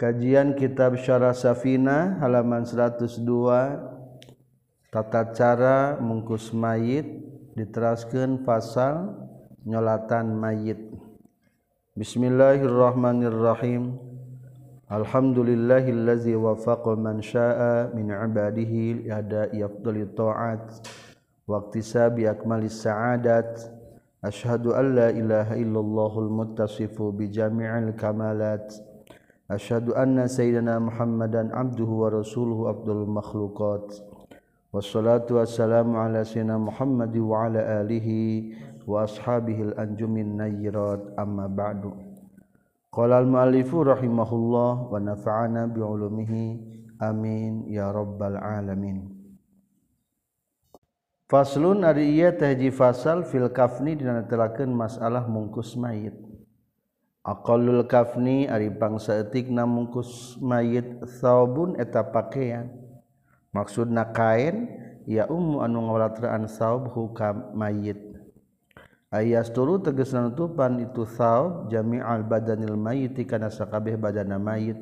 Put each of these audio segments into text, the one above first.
Kajian Kitab Syarah Safina halaman 102 Tata cara mungkus mayit diteraskan pasal nyolatan mayit. Bismillahirrahmanirrahim. Alhamdulillahillazi wafaqa man syaa min ibadihi ada afdali ta'at wa iktisabi akmalis sa'adat. Ashhadu an la ilaha illallahul muttasifu bi jami'il kamalat Asyhadu anna sayyidina Muhammadan abduhu wa rasuluhu abdul makhluqat. Wassalatu wassalamu ala sayyidina Muhammad wa ala alihi wa ashabihi al-anjumin nayyirat amma ba'du. Qala al-muallifu rahimahullah wa nafa'ana bi ulumihi amin ya rabbal alamin. Faslun ari ieu teh fasal fil kafni dina telakeun masalah mungkus mayit. Aqallul kafni ari bangsa etik namungkus mayit saubun eta pakaian. Maksudna kain ya ummu anu ngawalatraan saub hukam mayit. Ayas turu tegas nutupan itu saub jami'al badanil mayit kana sakabeh badana mayit.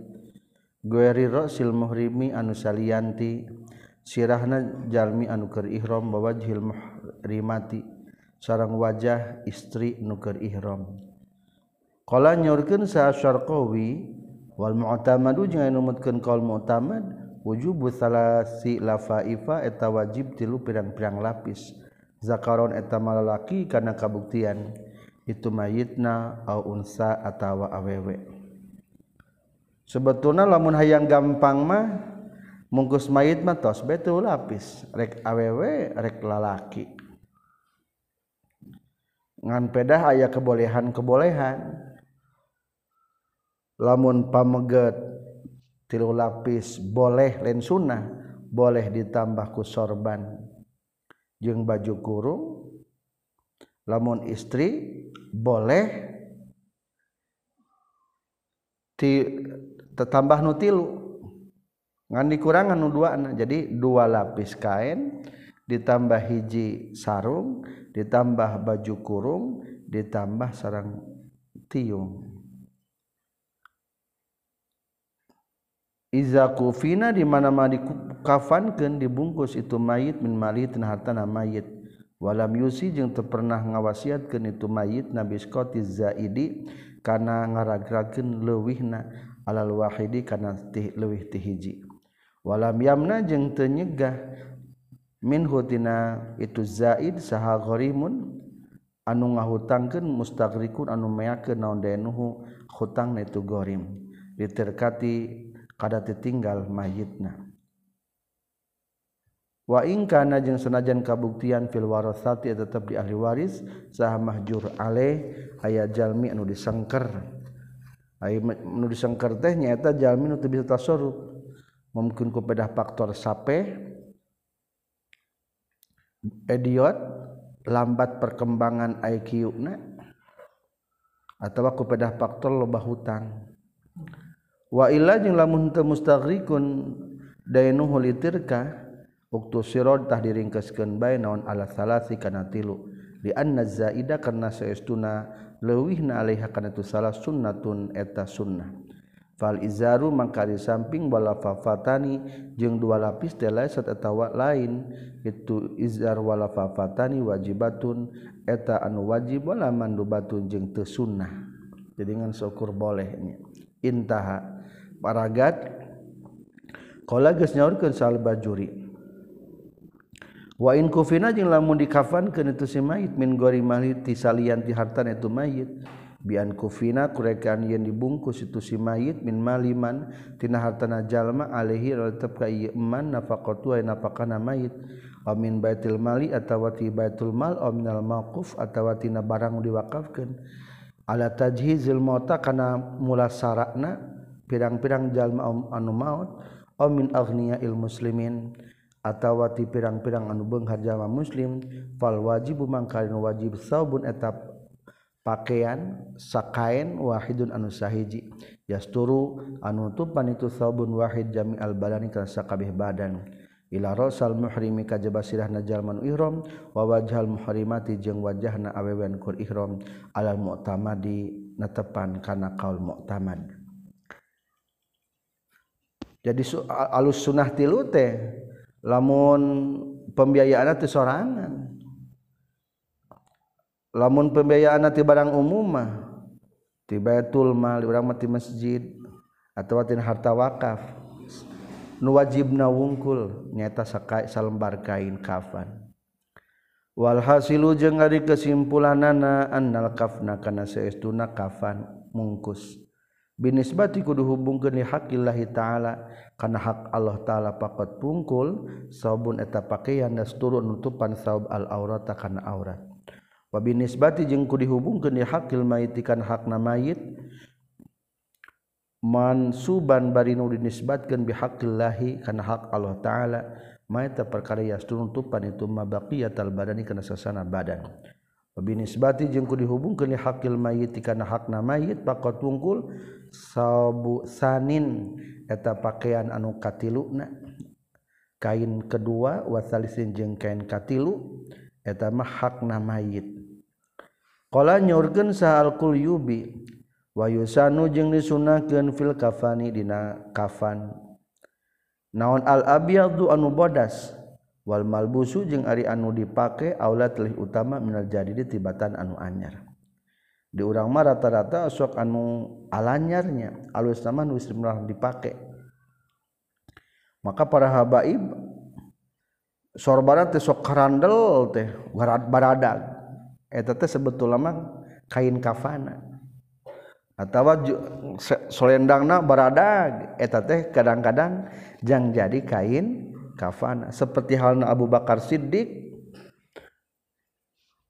Gueri rosil muhrimi anu salianti sirahna jalmi anu keur ihram bawajhil muhrimati sareng wajah istri nu keur ihram. Nyurken sawi Wal mutamad numutkan q mutamad wujud salahsi lafaifa eta wajib tilu pirang-pirang lapis. Zakaron eta malalaki karena kabuktian. Itu mayitna unsa atawa awewe. Sebetulnya lamun hayang gampang mah mungkus mayit matos betul lapis. Rek awewe rek lalaki. Ngan pedah aya kebolehan-kebolehan lamun pameget tilu lapis boleh len sunnah boleh ditambah ku sorban. Jeung baju kurung lamun istri boleh ti tetambah nu tilu. Ngan dikurangan nu dua jadi dua lapis kain ditambah hiji sarung ditambah baju kurung ditambah sarang tiung. iza kufina di mana-mana dikafankeun dibungkus itu mayit min malitin hartana mayit. Walam yusi jeung teu pernah ngawasiatkeun itu mayit nabi skoti zaidi kana ngaragrakeun leuwihna alal wahidi kana tih leuwih ti hiji. Walam yamna jeung teu nyegah min tina itu zaid saha gharimun anu ngahutangkeun mustagrikun anu meyakeun naon denuhu hutangna itu gharim diterkati kada ditinggal mayitna. Wa ingkana jeung senajan kabuktian fil warasati tetap di ahli waris sah mahjur ale aya jalmi anu disengker. Aya anu disengker teh nyaeta jalmi nu teu bisa tasarruf. Mungkin ku pedah faktor sape. Idiot lambat perkembangan IQ na atau ku pedah faktor loba hutang. waila jeung lamun mustagrikun daynuhu litirka uktu sirotah diringkeskeun bae naon ala salasi kana tilu. Li anna zaida karena saestuna leuwihna alaiha kana tu salah sunnatun eta sunnah. Fal izaru mangka di samping wala fafatani jeung dua lapis teh lain atawa lain itu izar wala fafatani wajibatun eta anu wajib wala mandubatun jeung teu sunnah. Jadi ngan syukur bolehnya. Intaha. paragat kalau nyaurkeun sal bajuri. Wa in kufina jeung lamun dikafan kana itu si mayit min gori maliti salianti hartana itu mayit. Bian kufina kurekan yang dibungkus itu si mayit min maliman tina hartana jalma alaihi tetap ka ieu eman nafaqatu wa nafaqana mayit. Wa min baitil mali atawa ti baitul mal aw minal maquf atawa tina barang diwakafkeun ala tajhizil mauta kana mulasarana pirang-pirang jalma anu maut om min aghniyail muslimin atawa ti pirang-pirang anu beunghar jalma muslim fal wajibu mangkalin wajib saubun etap pakaian sakain wahidun anu sahiji. Yasturu anu tupan itu saubun wahid jami al badani kana sakabeh badan. Ila rasal muhrimi kajaba sirahna jalman ihram wa wajhal muhrimati jeung wajahna awewen kur ihram. Alal mu'tamadi natepan kana kaul mu'tamad. jadi alus sunnah tilu teh lamun pembiayaan teh sorangan. Lamun pembiayaan ti barang umum mah ti baitul mal urang mah ti masjid atawa ti harta wakaf. Nu wajibna wungkul nyata sakai salembar kain kafan. Wal hasilu jeung ari kesimpulanana annal kafna kana saestuna kafan mungkus. Binisbati kudu hubungkeun li haqillahi taala. Kana hak Allah taala pakat pungkul sabun eta pakaian turun nutupan saub al aurata kana aurat. Wa binisbati jeung kudu dihubungkeun li haqil mayit kana hakna mayit mansuban bari nu dinisbatkeun bi haqqillahi kana hak Allah taala. Mayta perkara yasturun tupan itu mabaqiyatal badani kana sasana badan. Wa binisbati jeung kudu dihubungkeun li haqil mayit kana hakna mayit pakat pungkul sabusanin eta pakaian anu katiluna kain kedua wasalisin jeung kain katilu eta mah hakna mayit. Qala nyorkeun sa kul yubi wayusanu jeung disunahkeun fil kafani dina kafan. Naon al abyadu anu bodas wal malbusu jeung ari anu dipake aula leh utama minal jadi tibatan anu anyar. di urang mah rata-rata sok anu alanyarnya alus nama nu dipakai maka para habaib sorbara teh sok karandel teh barat baradag eta teh sebetulnya mah kain kafana. Atau solendangna baradag eta teh kadang-kadang jang jadi kain kafana. Seperti halna Abu Bakar Siddiq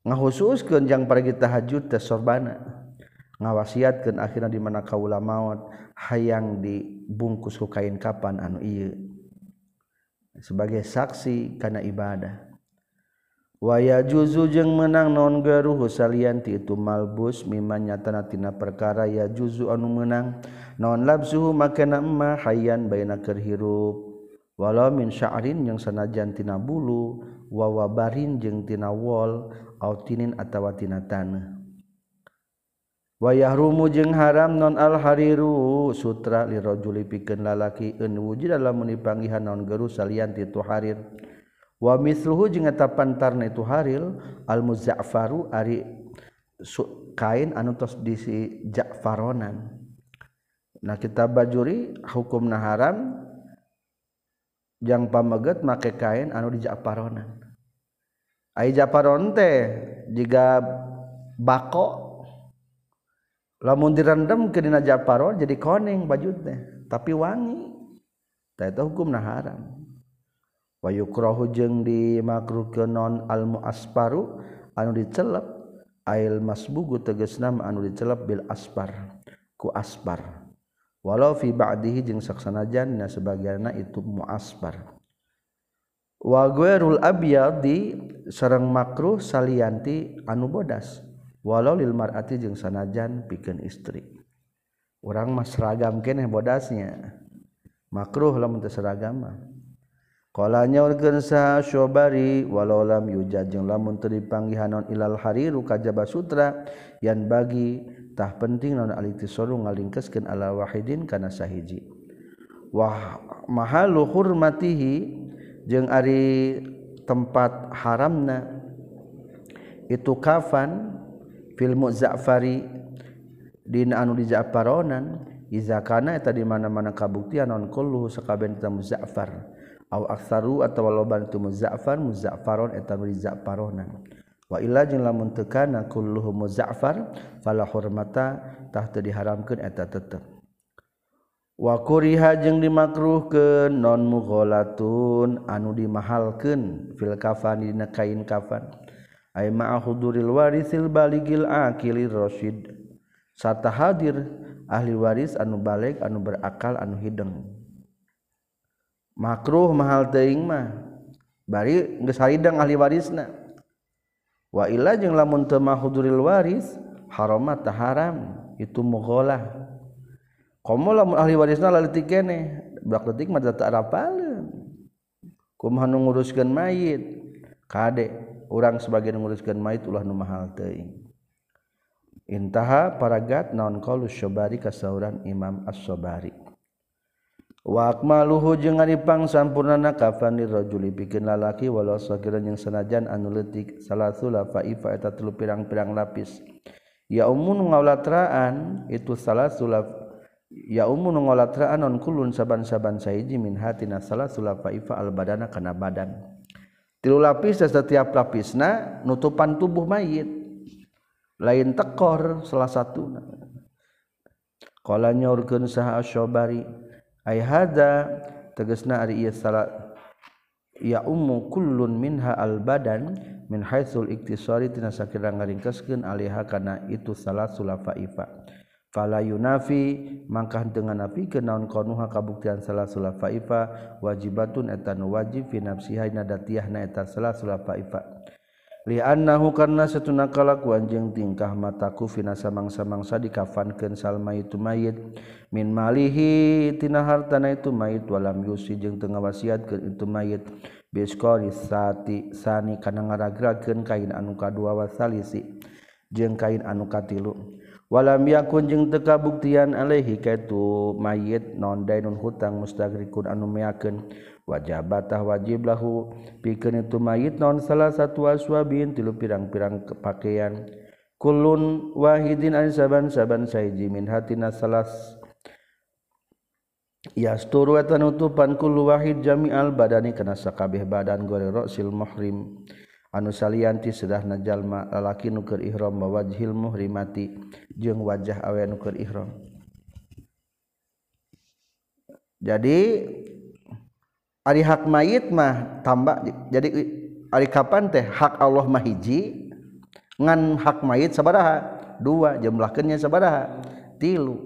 ngahusus kejang pergi tahajud teh sorbana. Ngawasiatkan akhirnya di mana kaula maut hayang dibungkus ku kain kapan anu iya sebagai saksi karena ibadah. Waya juzu jeng menang non garuh salianti itu malbus miman nyatana tina perkara ya juzu anu menang. Non labzuhu makana emma hayan baina hirup. Walau min sya'rin yang sanajan tina bulu wawabarin jeung tina wol autinin atawatina tanah wayah rumu jeung haram non al-hariru sutra lirojuli pikeun lalaki eun wujud dalam menipanggihan non geru salian ti harir wa misluhu jeung eta pantarna itu haril al muzaffaru ari kain anu tos disi ja'faronan. Nah kita bajuri hukumna haram jang pameget make kain anu di ja'faronan. Ai japaron teh jika bako lamun direndam ke dina japaron jadi koning baju teh tapi wangi. Teh itu hukum nah haram wa yukrahu jeung dimakruhkeun non al muasparu anu dicelep. Ail masbugu tegasna anu dicelep bil aspar ku aspar walau fi ba'dihi jeung saksanajan na sebagianna itu muasbar. waguerul abyadi sarang makruh salianti anu bodas. Walau lil mar'ati jeung sanajan pikeun istri. Urang mah seragam keneh bodasnya. Makruh lamun teu seragam mah. Qala sa syobari walau lam yujad jeung lamun teu dipanggihanon ilal hariru kajaba sutra yan bagi tah penting naon alitisoru ngalingkeskeun ala wahidin kana sahiji. Wah mahalu hurmatihi jeung ari tempat haramna itu kafan fil Za'fari dina anu di Ja'faronan iza kana eta di mana-mana kabuktian non kullu sakabeun ta muzaffar aw aksaru atawa loban tu muzaffar muzaffaron eta di Ja'faronan wa illa jeung lamun teu kana kulluhu muzaffar fala hurmata tah teu diharamkeun eta tetep. wakuriha jeung dimakruh ke non mughalatun anu dimahalken fil kafan dina kain kafan. Ay ma'ahuduril warisil baligil akili rasyid sata hadir ahli waris anu balik anu berakal anu hideng. Makruh mahal teuing mah. Bari geus hideng ahli warisna. Wa illa jeung lamun teu mahuduril waris haramat haram itu mughalah komo lamun ahli warisna laletik kene. Bak letik mah tak rapaleun kumaha nu nguruskeun mayit. Kade urang sebagian nguruskeun mayit ulah nu mahal teuing. Intaha paragat naon qaulus syobari kasauran imam as-sobari. Wa akmaluhu jeung aripang sampurnana kafanir rajuli pikeun lalaki walau sakiran yang sanajan anu leutik salasula fa ifa eta telu pirang-pirang lapis. Ya umun ngaulatraan itu salasula ya umu ngolatraan non kulun saban-saban saiji min hatina salah sulafa ifa al badana kana badan. Tilu lapis dan setiap lapisna nutupan tubuh mayit. Lain tekor salah satu kala nyorkeun sah asyobari. Ay hada tegasna ari ieu salah. Ya umu kullun minha al badan min haitsul iktisari tina sakira ngaringkeskeun alaiha kana itu salah sulafa ifa. fala yunafi mangkah dengan nafi ke naon konuha kabuktian salah sula faifa wajibatun etan wajib fi nafsiha dina datiyahna eta salah sula faifa. Annahu karna satuna kalakuan jeung tingkah mataku fina samang-samangsa dikafankeun salma itu mayit. Min malihi tina hartana itu mayit walam yusi jeung teu ngawasiatkeun itu mayit. Biskori sati sani kana ngaragrakeun kain anu kadua wasalisi jeung kain anu katilu. walam yakun jeung teu kabuktian alaihi kaitu mayit non dainun hutang mustagrikun anu meakeun wajabatah wajib lahu. Pikeun itu mayit non salah satu aswabin tilu pirang-pirang kepakaian kulun wahidin an saban saban saiji min hatina salas. Yasturu wa tanutupan kullu wahid jami'al badani kana sakabeh badan gore ra'sil muhrim anu salianti sedahna jalma lalaki nu keur ihram wajhil muhrimati jeung wajah awe nu keur ihram. Jadi hak mayit mah tambah jadi ari kapan teh hak Allah mahiji ngan hak mayit sabaraha? Dua jumlahkeunnya sabaraha? Tilu.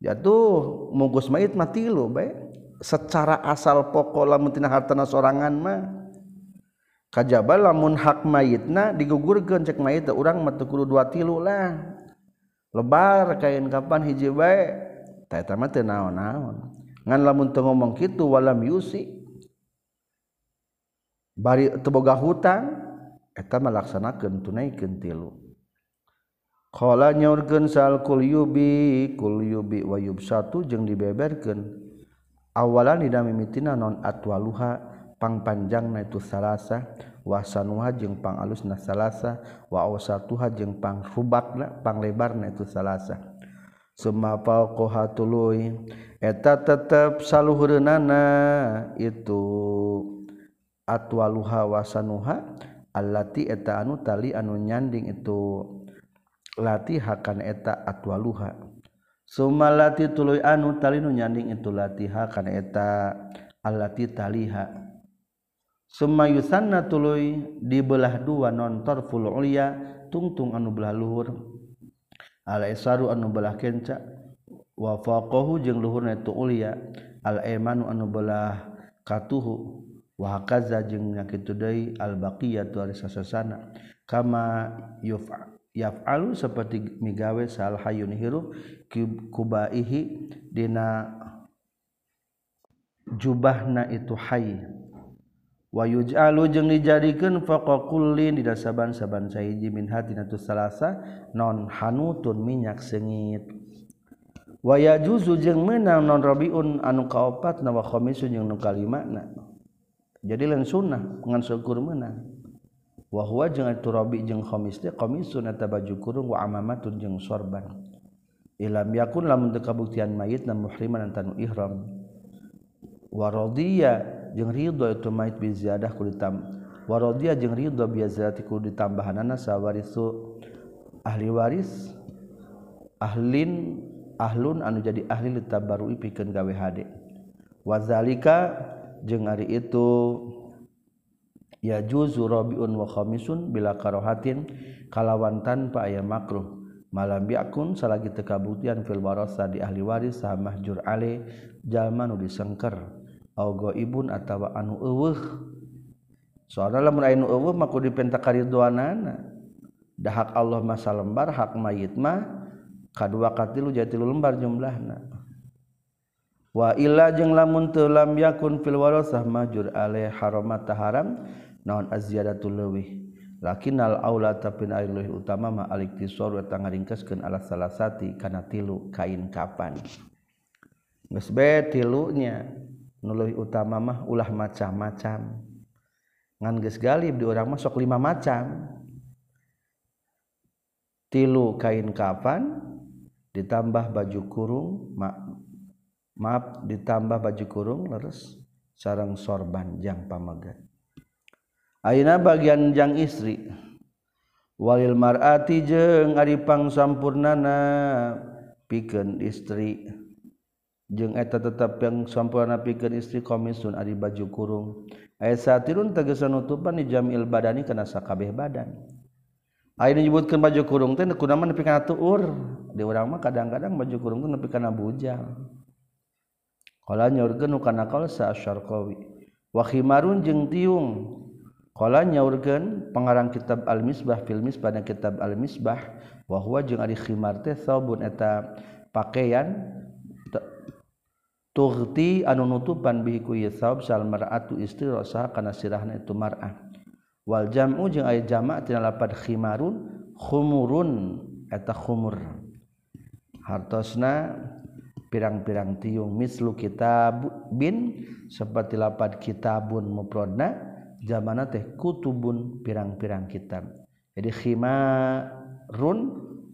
Jatuh mungkus mayit mah tilu bae. Secara asal pokok lamun tina hartana sorangan mah kajaba lamun hak mayitna digugurkeun cek mayit urang mah kudu dua tilu lah. Lebar kain kapan hiji bae tah eta mah teu naon-naon. Ngan lamun teu ngomong kitu walam yusi. Bari teu boga hutang eta mah laksanakeun tunaikeun tilu. Qala nyaurkeun sal kul yubi kul yubi wa yubsatu jeung dibeberkeun. Awalan dina mimitina non atwaluha. pangpanjang na itu salahsa wasanha jeung pang alus na salahsa wa awsatuha jeung pang rubakna pang lebar na itu salahsa summa fawqaha tuluy eta tetep saluhureunana itu. Atwaluha wasanuha allati eta anu tali anu nyanding itu. Lati hakan eta atwaluha summa lati tuluy anu tali nu nyanding itu latiha kana eta. Allati taliha. Summa yusanna tuluy dibelah dua non tarful ulya tungtung anu belah luhur. Al isaru anu belah kenca wa faqahu jeung luhurna itu ulya al aymanu anu belah katuhu wahakaza jeung nyakitu deui al baqiyatu ari sasasana. Kama yufa yaf'alu seperti migawe sal hayun hirup kubaihi dina jubahna itu hayy wayuj'alu jeung dijadikeun faqa kullin dina saban-saban sahiji min hatina tu salasa non hanutun minyak sengit. Waya juzu jeung meunang non rabiun anu kaopat na wa khamisun jeung nu kalimana jadi lain sunnah ngan syukur meunang. Wa huwa jeung atu rabi jeung khamis teh khamisun eta baju kurung wa amamatun jeung sorban. Ilam yakun lamun teu kabuktian mayit na muhriman antanu ihram. Wa radiya jeung ridho itu mait bi ziyadah ku ditam waradia jeung ridho bi ziyadati ku ditambahanana sawarisu ahli waris ahlin ahlun anu jadi ahli litabarui pikeun gawe hade. Wazalika jeung ari itu ya juzu rabiun wa khamisun bila karohatin kalawan tanpa aya makruh. Malam biakun salagi tekabutian fil warasa di ahli waris sah mahjur ale jalma nu disengker. go Ibun atawa anu eueuh. Soara lamun aya anu eueuh mah soallah maka hak Allah masa lembar hak mayit mah kadua katilu jatilu lembar jumlahna. Waila jeung lamun telam yakun filwarosah majur ale haramat haram naon azziadatul lewih lakinal aula tapin air leuwih utama ma aliktisor wa tangaringkeskeun ala salasati kana tilu kain kapan. Geus tilunya. Nulu utama mah ulah macam-macam. Ngan galib di orang masuk lima macam. Tilu kain kafan ditambah baju kurung ma maaf ditambah baju kurung terus sarang sorban jang pamagat. Aina bagian jang istri walil mar'ati jeung ari pangsampurnana pikeun istri jeung eta tetap yang sampurna pikeun istri komisun ari baju kurung. Aya satirun tegesan nutupan di jamil badani kana sakabeh badan. Aya nyebutkeun baju kurung teh kunaon nepi kana tuur. Di urang mah kadang-kadang baju kurung teh nepi kana bujal qala nyaurkeun kana qaul sa wa khimarun jeung tiung. Qala nyaurkeun pengarang kitab al-misbah fil misbah dan kitab al-misbah wa huwa jeung ari khimar teh saubun eta pakaian tuhti anu nutupan biku yasab sal mar'atu istri rosaha kana sirahna itu mar'ah. Wal jam'u jeung aya jamak tina lapad khimarun khumurun eta khumur. Hartosna pirang-pirang tiung. Mislu kitab bin seperti lapad kitabun mufradna jamana teh kutubun pirang-pirang kitab. Jadi khimarun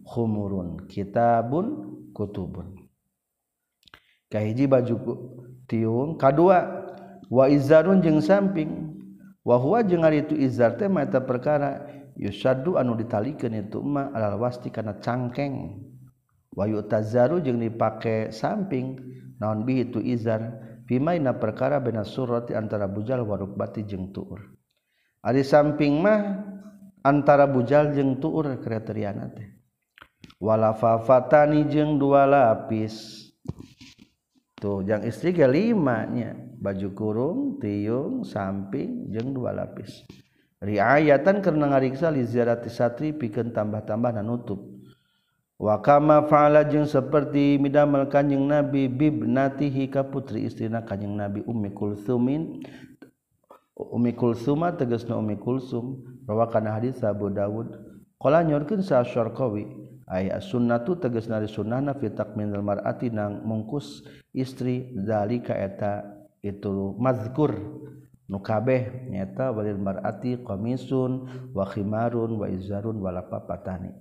khumurun. Kitabun kutubun kahiji baju tiung. Kedua wa izarun jeung samping. Wa huwa jeung ari itu izar teh mata perkara. Yusaddu anu ditalikeun itu ma alal wasti kana cangkeng. Wa yutazaru jeung dipake samping. Naon bihi itu izar pimaina perkara bena surati antara bujal wa rukbati jeung tuur. Ari samping mah antara bujal jeung tuur kriteriana teh. Wala fafatani jeung dua lapis. tuh yang istri ke limanya baju kurung tiung samping jeng dua lapis. Riayatan karena ngariksa li ziarati satri pikeun tambah-tambah nutup. Wa kama fa'ala jeung saperti midamel kanjing nabi bibnatihi ka putri istrina kanjing nabi ummi kulsumin. Ummi kulsuma tegasna ummi kulsum. Rawakan hadis Abu Dawud. Qala nyorkeun sa Syarqawi aya sunnatu teges nari sunana fitak minal mar'ati nang mungkus istri zalika eta itu mazkur nu kabeh nyata walil mar'ati qamisun wa khimarun wa izarun wala papatani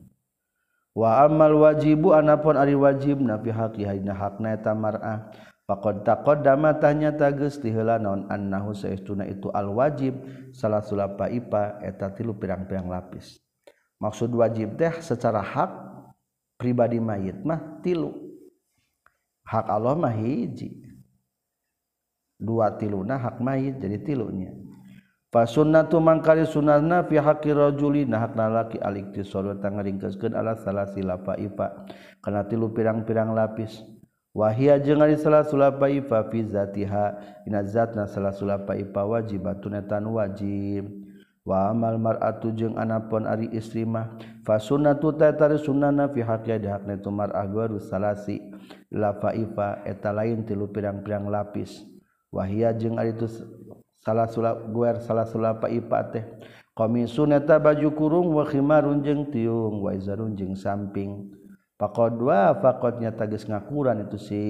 wa amal wajibu anapun ari wajib na fi haqi hayna hakna eta mar'ah Pakod takod dama tanya tages tihela non annahu saestuna itu al wajib salah sulapa ipa eta tilu pirang-pirang lapis. Maksud wajib teh secara hak pribadi mayit mah tilu. Hak Allah mah hiji. Dua tiluna hak mayit jadi tilunya. Fa sunnatu mangkari sunatna fi haqqi rajuli na hakna laki al-iktisalu tangaringkeuskeun ala salasila ipa. Kana tilu pirang-pirang lapis. Wahia jeung ari salasula ipa fi zatiha dina zatna salasula ipa wajibatun tan wajib. Wa amal mar'atu jeung anapon ari istri mah sunana salasi la faifa eta lain tilu pirang-pirang lapis. Wahia jeung itu salah guer salah sula ipa teh. Qamisun eta baju kurung wa khimarun jeung tiung wa izarun jeung samping. Pakod dua fakotnya tagis ngakuran itu si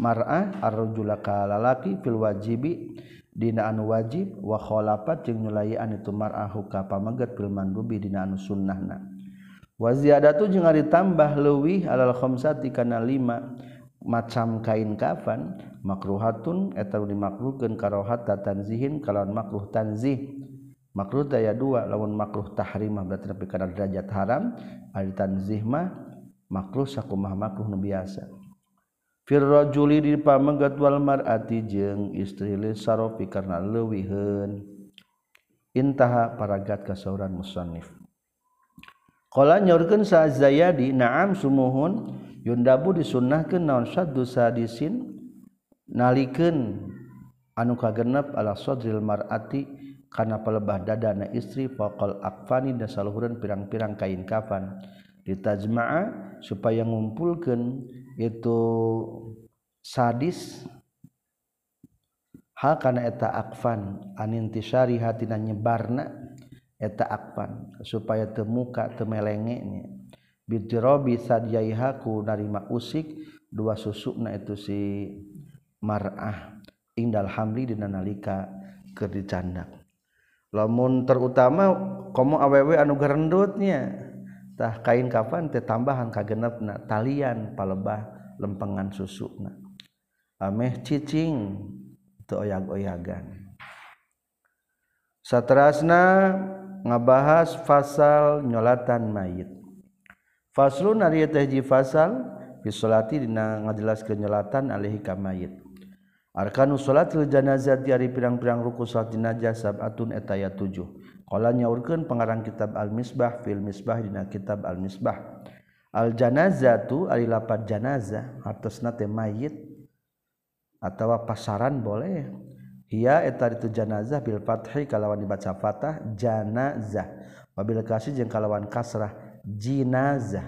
mar'ah arrojula kalalaki fil wajibi. Dina anu wajib wakhopat jeung nyulayan itu mar'ahu ka pamaget bil mandubi dina anu sunnahna. Wa ziyadatu jeung ari tambah leuwih alal khamsati kana lima macam kain kafan makruhatun eta dimakruhkeun karohata tanzihin kalawan makruh tanzih. Makruh daya dua lawan makruh tahrimah berarti nepi kana derajat haram ari tanzih mah makruh sakumaha makruh nu biasa. Firrojuli dipamenggat wal mar'ati jeung istri li sarofi karena leuwiheun. Intaha paragat kasauran musannif. Qala nyorkeun sa Zayadi na'am sumuhun yundabu disunnahkeun naon saddu sadisin nalikeun anu kagenep ala sadril mar'ati kana palebah dadana istri faqal akfani dasaluhureun pirang-pirang kain kafan ditajma'a supaya ngumpulkeun itu sadis. Hal karena eta akfan. Anintisari hatina nyebarna eta akfan. Supaya temuka temelengenya bijirobi sadjaihaku narima usik dua susukna itu si mar'ah. Indal hamli dina nalika keur dicandak. Lamun terutama komo awewe anu gerendutnya tah kain kapan teh tambahan kagenepna? Talian palebah lempengan susukna ameh cicing teu oyag-oyagan. Ngabahas fasal nyolatan mayit. Faslun ari teh ji fasal fi salati dina ngajelaskeun nyolatan alih ka mayit. Arkanu salatil janazah di ari pirang-pirang ruku salat jenazah sab'atun etaya 7 Kala nyaurkeun pengarang kitab Al-Misbah fil Misbah dina kitab Al-Misbah. Al-janazatu ari lapad janazah hartosna teh mayit atawa pasaran boleh. Ia eta itu janazah bil fathi kalawan dibaca fathah janazah. Wabil kasih jeung kalawan kasrah jinazah.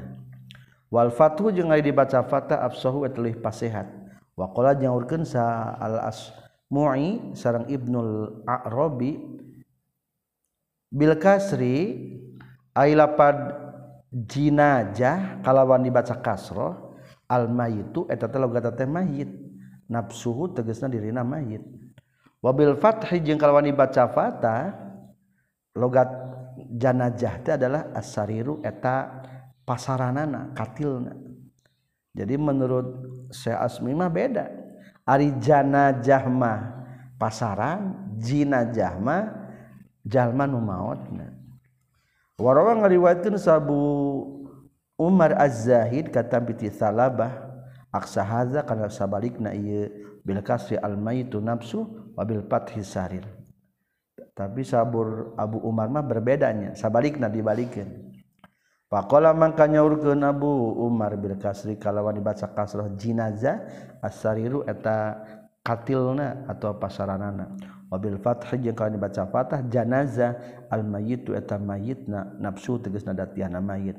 Wal fathu jeung ari dibaca fathah absahu eta leuwih pasehat. Wakola nyaurkeun sa Al-Asmu'i sareng Ibnul Arabi bil kasri ay lapad jinajah kalawan dibaca kasroh al mayitu eta teh logat teh mayit. Nafsuhu tegasna dirina mayit. Wabil fathi jeung kalawan dibaca fata logat janajah teh adalah asariru eta pasaranana katilna. Jadi menurut saya asmimah beda. Arijana Jahma pasaran Jina jalma nu maotna. Warawa ngariwayatkeun sabu Umar Az-Zahid kata piti Salabah aksa hadza kana sabalikna ieu bil kasri al maitu nafsu wa bil fathi sarir tapi sabur Abu Umar mah berbedanya sabalikna dibalikeun Pakola mangka nyaurkeun Abu Umar bil kasri kalawan dibaca kasrah jinazah asariru eta katilna atau pasaranana. Wabil fath jeung kalau dibaca fatah janaza al mayyitu eta mayitna nafsu tegasna datiana mayit.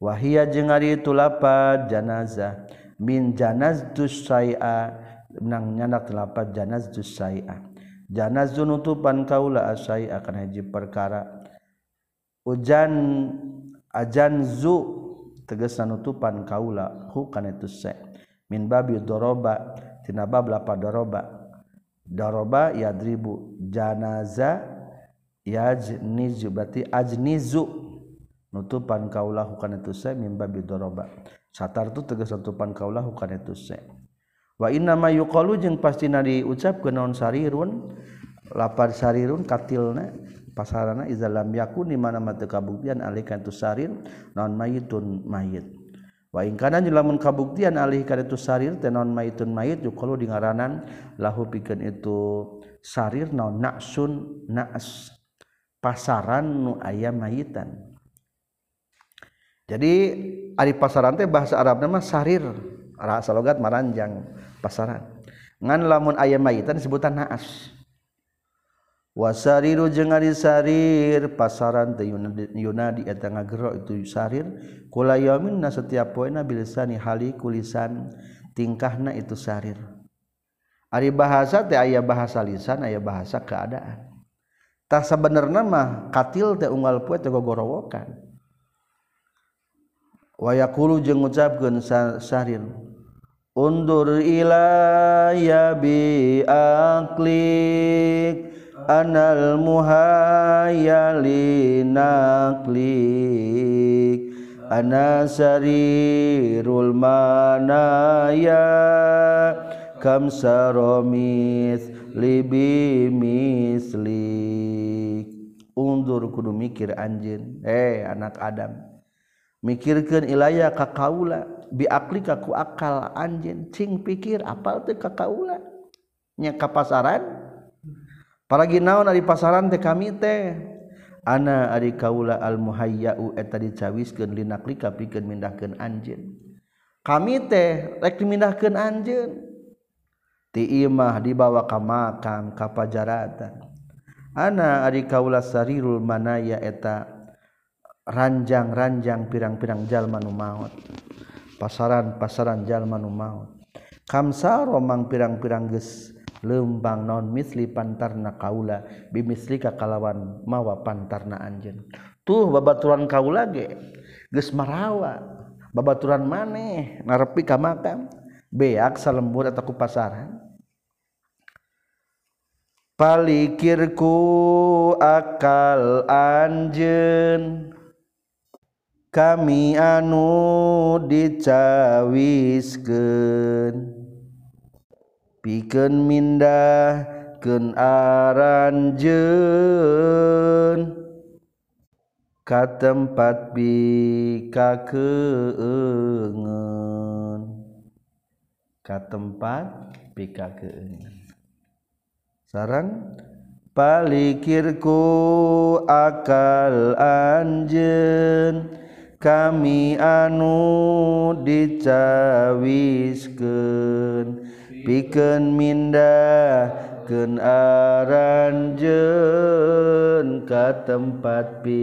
Wahia jeung ari itu lapad janaza. Min janaztus sai'a nang nyanak lapad janaztus sai'a janazun utupan kaula asai akan haji perkara. Ujan ajan zu tegesan nutupan kaula hukan itu se. Min babi doroba tina bab lapa doroba daroba yadribu janaza yajnizu berarti ajnizu. Nutupan kaulah hukana itu saya mimba bidoroba. Satar tu tegas nutupan kaulah hukana itu saya wa inna ma yuqalu jeung pastina diucapkeun naon sarirun lapar sarirun katilna pasarana iza lam yakun di mana mata kabuktian alikan tu sarir naon mayitun mayit. ingkana lamun kabuktian alih ka itu sarir tenon maitun mayit ju kalau dingaranan lahu pikeun itu sarir naon naksun naas pasaran nu aya mayitan. Jadi ari pasaran teh bahasa Arabna mah sarir rasa logat maranjang pasaran. Ngan lamun aya mayitan sebutan naas. wasariru jeung ari sarir pasaran teh Yunadi eta ngagero itu sarir. Kula yauminna setiap poena bilisani hali kulisan tingkahna itu sarir. Ari bahasa teh aya bahasa lisan aya bahasa keadaan. Tah sabenerna mah katil teh unggal poe teh gogorowokan. Wayakulu jeung ngucapkeun sarir undur ila ya bi aklik anal muhayalinaklik ana sarirul manaya. Kam saromis libi mislik. Undur kudu mikir anjin eh anak adam. Mikirkan ilaya kakaula biakli kaku akal anjin cing pikir apal teh kakaula? Nya kapasaran? palagi naon dari pasaran teh kami teh. Ana ari kaula al muhayyau eta dicawiskeun linaklika kapikeun mindahkeun anjeun. Kami teh rek dimindahkeun anjeun. Ti imah dibawa ka makam ka pajaratan. Ana ari kaula sarirul manaya eta ranjang-ranjang pirang-pirang jalma nu maot. Pasaran-pasaran jalma nu maot. Kamsa romang pirang-pirang geus lembang non misli pantarna kaula bimisli ka kalawan mawa pantarna anjeun. Tuh babaturan kaula ge geus marawa. Babaturan maneh narepi ka makam. Beak salembur ataku pasaran. Palikirku akal anjeun. Kami anu dicawiskeun. Pikeun mindah keun aranjeun ka tempat bika keengen. Ka tempat bika keengen. Sarang palikirku akal anjen kami anu dicawiskeun pikeun mindah keun aranjeun ka tempat pi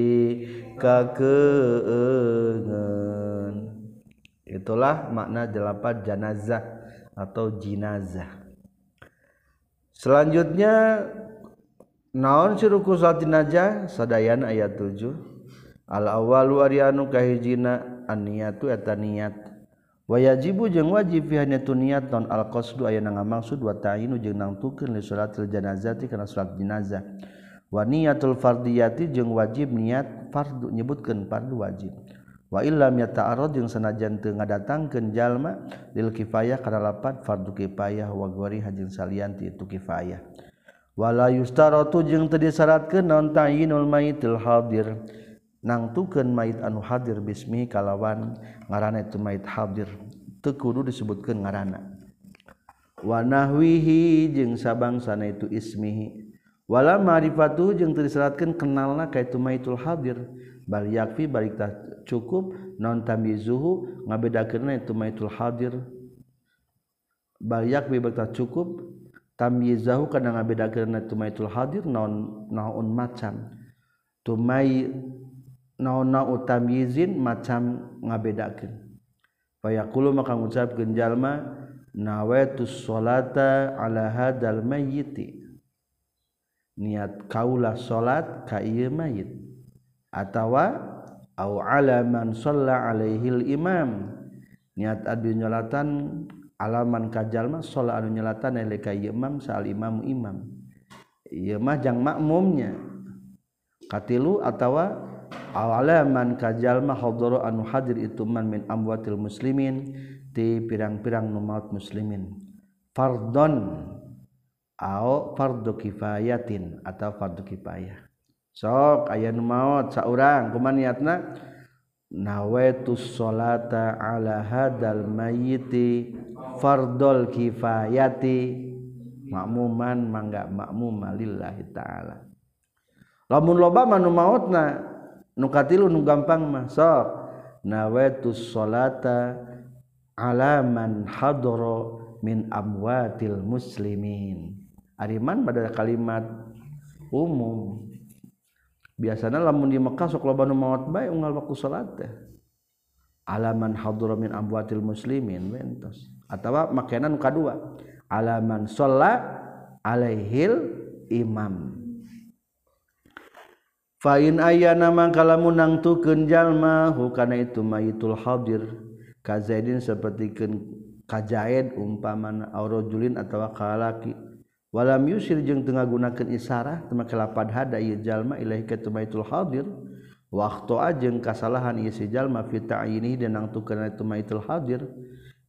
keengen itulah makna delapan janazah atau jinazah. Selanjutnya naon siruku salat jenazah? Sadayan ayat 7 al awalu ari anu kahijina an niatu eta niat wayajibu jeung wajib fihanya tu niat non al qasdu aya na ngamaksud wa ta'inu jeung nangtukeun li salatil janazati kana salat jenazah. Wa niyatul fardiyati jeung wajib niat fardu nyebutkeun fardu wajib. Wa illam yata'arrad jeung sanajan teu ngadatangkeun jalma lil kifayah kana lapat fardu kifayah wa gori hajin salian ti itu kifayah. Wala yustaratu jeung teu disyaratkeun non ta'inul maitil hadir. nangtukeun mayit anu hadir bismi kalawan ngaranna itu mayit hadir teu kudu disebutkeun ngaranna wa nahwihi jeung sabangsana itu ismihi wala ma'rifatu jeung teu kenalna ka itu mayitul hadir. Bal yakfi balik tah cukup non tamyizuhu ngabedakeun itu mayitul hadir. Bal yakfi balik tah cukup tamyizahu kana ngabedakeun itu mayitul hadir naon naon macan tumai naon naon tamyizin macam ngabedakeun. Fayaqulu maka ngucapkeun jalma nawaitu sholata ala hadal mayyiti. Niat kaulah salat ka ieu mayit. Atawa au alaman shalla alaihil imam. Niat adu nyolatan alaman kajalma sholat anu nyolatan eleka imam sal imam imam. Ieu mah jang makmumnya. Katilu atawa alaman kajallma hodoro anu hadir ituman min amwatil muslimin ti pirang-pirang numaut muslimin. Fardon au fardu kifayatin atau fardu kifayah. Sok aya nu maot saurang kuman niatna? Nawaitu sholata ala hadal mayyiti fardol kifayati makmuman mangga makmum lillahi ta'ala. Lamun loba manu mautna nukatilu nu gampang mah sok. Nawaitu salata alaman hadoro min amwatil muslimin. Ariman pada kalimat umum. Biasanya lamun di Mekah sok loba nu maot bae unggal waktu salat teh. Alaman hadoro min amwatil muslimin bentos atawa makanan kadua. Alaman sholat alaihil imam. fain aya nama kalamu nang tuken jalma hukana itu mayitul hadir. Kazaidin seperti kajaid umpaman aurojulin atau kalaki. Walam yusir jeung tengah gunakan isarah tema kelapad hada ieu jalma ilahi ka tumaitul hadir. Waktu ajeng kasalahan ieu si jalma fi ta'yini dan nang tukeun tumaitul hadir.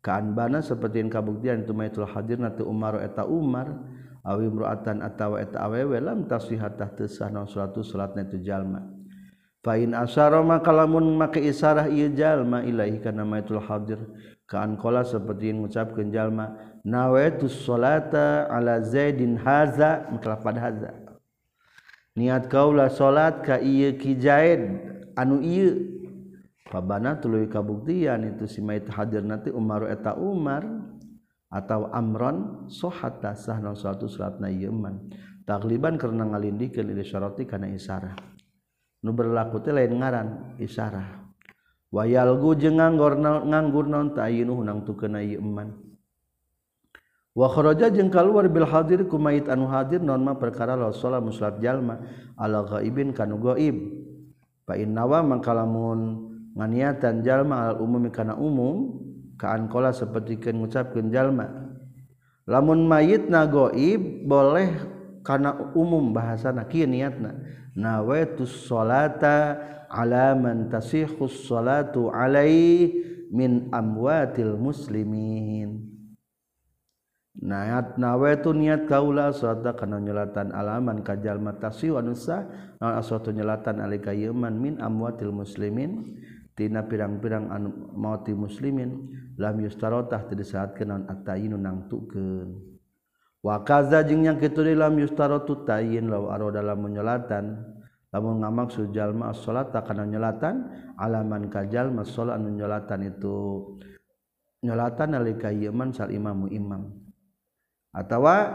Kaan bana seperti kabuktian tumaitul hadir na umar eta umar. awi imro'atan atawa eta awewe lam taswihatah teu sah naon salatu salatna itu jalma. Fa in asyara maka lamun make isarah ieu jalma ilaahi kana maitul hadir. Ka seperti saperti ngucapkeun jalma nawaitu sholata ala zaidin haza maka pada haza. Niat kaulah salat ka ieu ki zaid anu ieu. Pabana tuluy kabuktian itu si mait hadir nanti Umar eta Umar. atau amron sohata sahna suatu suratna yeman tagliban karena ngalindikeun ilih syarati kana isarah. Nu berlaku teh lain ngaran isarah. Wayalgu jeung nganggur nganggur naon ta ayeuna hunang tukeuna yeman wa kharaja jeung kaluar bil hadir ku mayit anu hadir non mah perkara la salat muslat jalma. Ala ghaibin kanu ghaib. fa innawa mangkalamun nganiatan jalma al umum kana umum kaankola seperti mengucapkan jalma. Lamun mayit na goib boleh karena umum bahasa na niatna. Nawaitus salata ala man tasihus salatu alai min amwatil muslimin. Naat nawe tu niat kaula suatu kana nyelatan alaman kajal matasi wa nusa naon suatu nyelatan alika yeman min amwatil muslimin tina pirang-pirang anu mauti muslimin lam yustarotah teu disaatkeun naon atayinu nangtukeun. Wa kaza jeung yang kitu lam yustarotu tayin law aro lamun nyolatan lamun ngamaksud jalma as-salata kana nyolatan alaman kajal mas anu nyolatan itu. Nyolatan alika ieu sal imamu imam. Atawa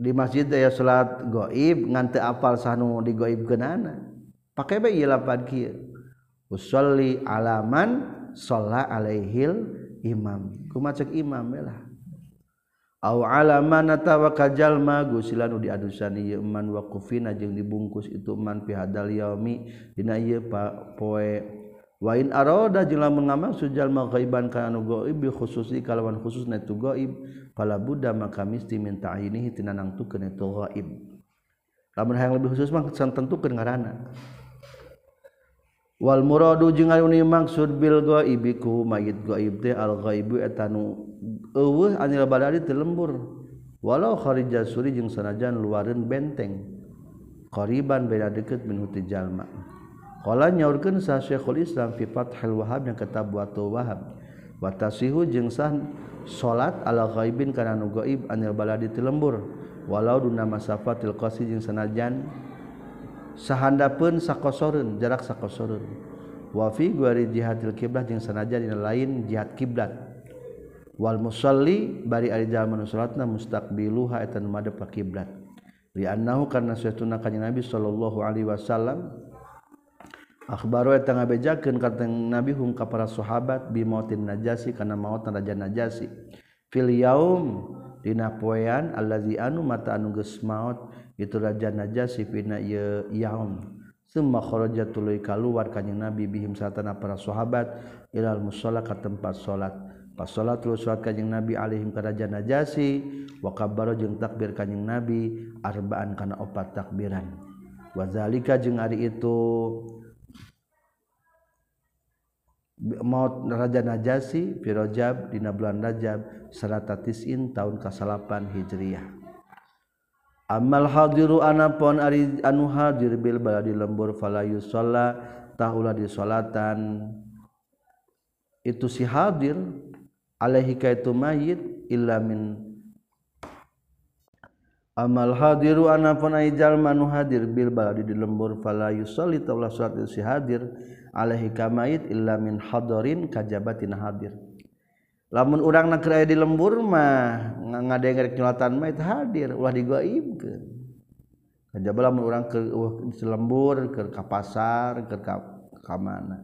di masjid ya salat gaib ngan apal sanu digaibkeunana pake bae ieu lapan kieu. usolli alaman sholla alaihil imam. Kumacek imam lah. Aw alaman atawa kajalma gusilan di adusan ieu man wa kufina jeung dibungkus itu man fi hadal yaumi. Dina ieu poe wa in aroda jeung lamun ngamaksud jalma ghaiban kana nu gaib bi khususi kalawan khususna itu gaib fala budda maka misti min ta'inihi tinanang tu kana itu gaib lamun hayang lebih khusus mah tentukeun ngaranna Wal muradu jeung anu maksud bil ghaibiku mayit ghaib teh al ghaibu eta nu eueuh anil badari teu lembur. Walau kharija suri jeung sanajan luareun benteng qariban beda deukeut min huti jalma. Qala nyaurkeun sa Syekhul Islam fi Fathul Wahhab yang kitab Fathul Wahhab wa tasihu jeung sah salat ala ghaibin kana nu ghaib anil baladi teu lembur. Walau duna masafatil qasi jeung sanajan sahanda pun sakosorun jarak sakosorun wafi guari jihadil kiblat yang sanaja dina lain jihad kiblat wal musalli bari ari jalma salatna mustaqbiluha eta nu madep ka kiblat li annahu karna suatuna kanjeng nabi sallallahu alaihi wasallam akhbaru eta ngabejakeun ka nabi hum ka para sahabat bi mautin najasi kana maut raja najasi. Fil yaum dina poean allazi anu mata anu geus maut itu raja najasi fina ieu yaum summa kharaja tuluy kaluar kanjing Nabi bihim satana para sahabat ilal musalla ka tempat salat pas salat tuluy salat kanjing Nabi alaihim raja najasi wa kabbara jeung takbir kanjing Nabi arbaan kana opat takbiran. Wazalika jeung ari itu maut Raja Najasi Firojab dina bulan Rajab serata tisin tahun kasalapan Hijriyah Amal hadiru anapon ari anu hadir bil baladi lembur fala yusalla tahulah di salatan itu si hadir alaihi kaitu mayit illa min. Amal hadiru anapun ai jalma nu hadir bil baladi di lembur fala yusalli tahulah salat si hadir alaihi kamayit illa min hadarin kajabatin hadir. lamun urang nak di lembur mah ngade ngerek nyolatan mah itu hadir ulah digaib ke kan lamun urang ke uh, lembur ke ka pasar ke ka ka mana.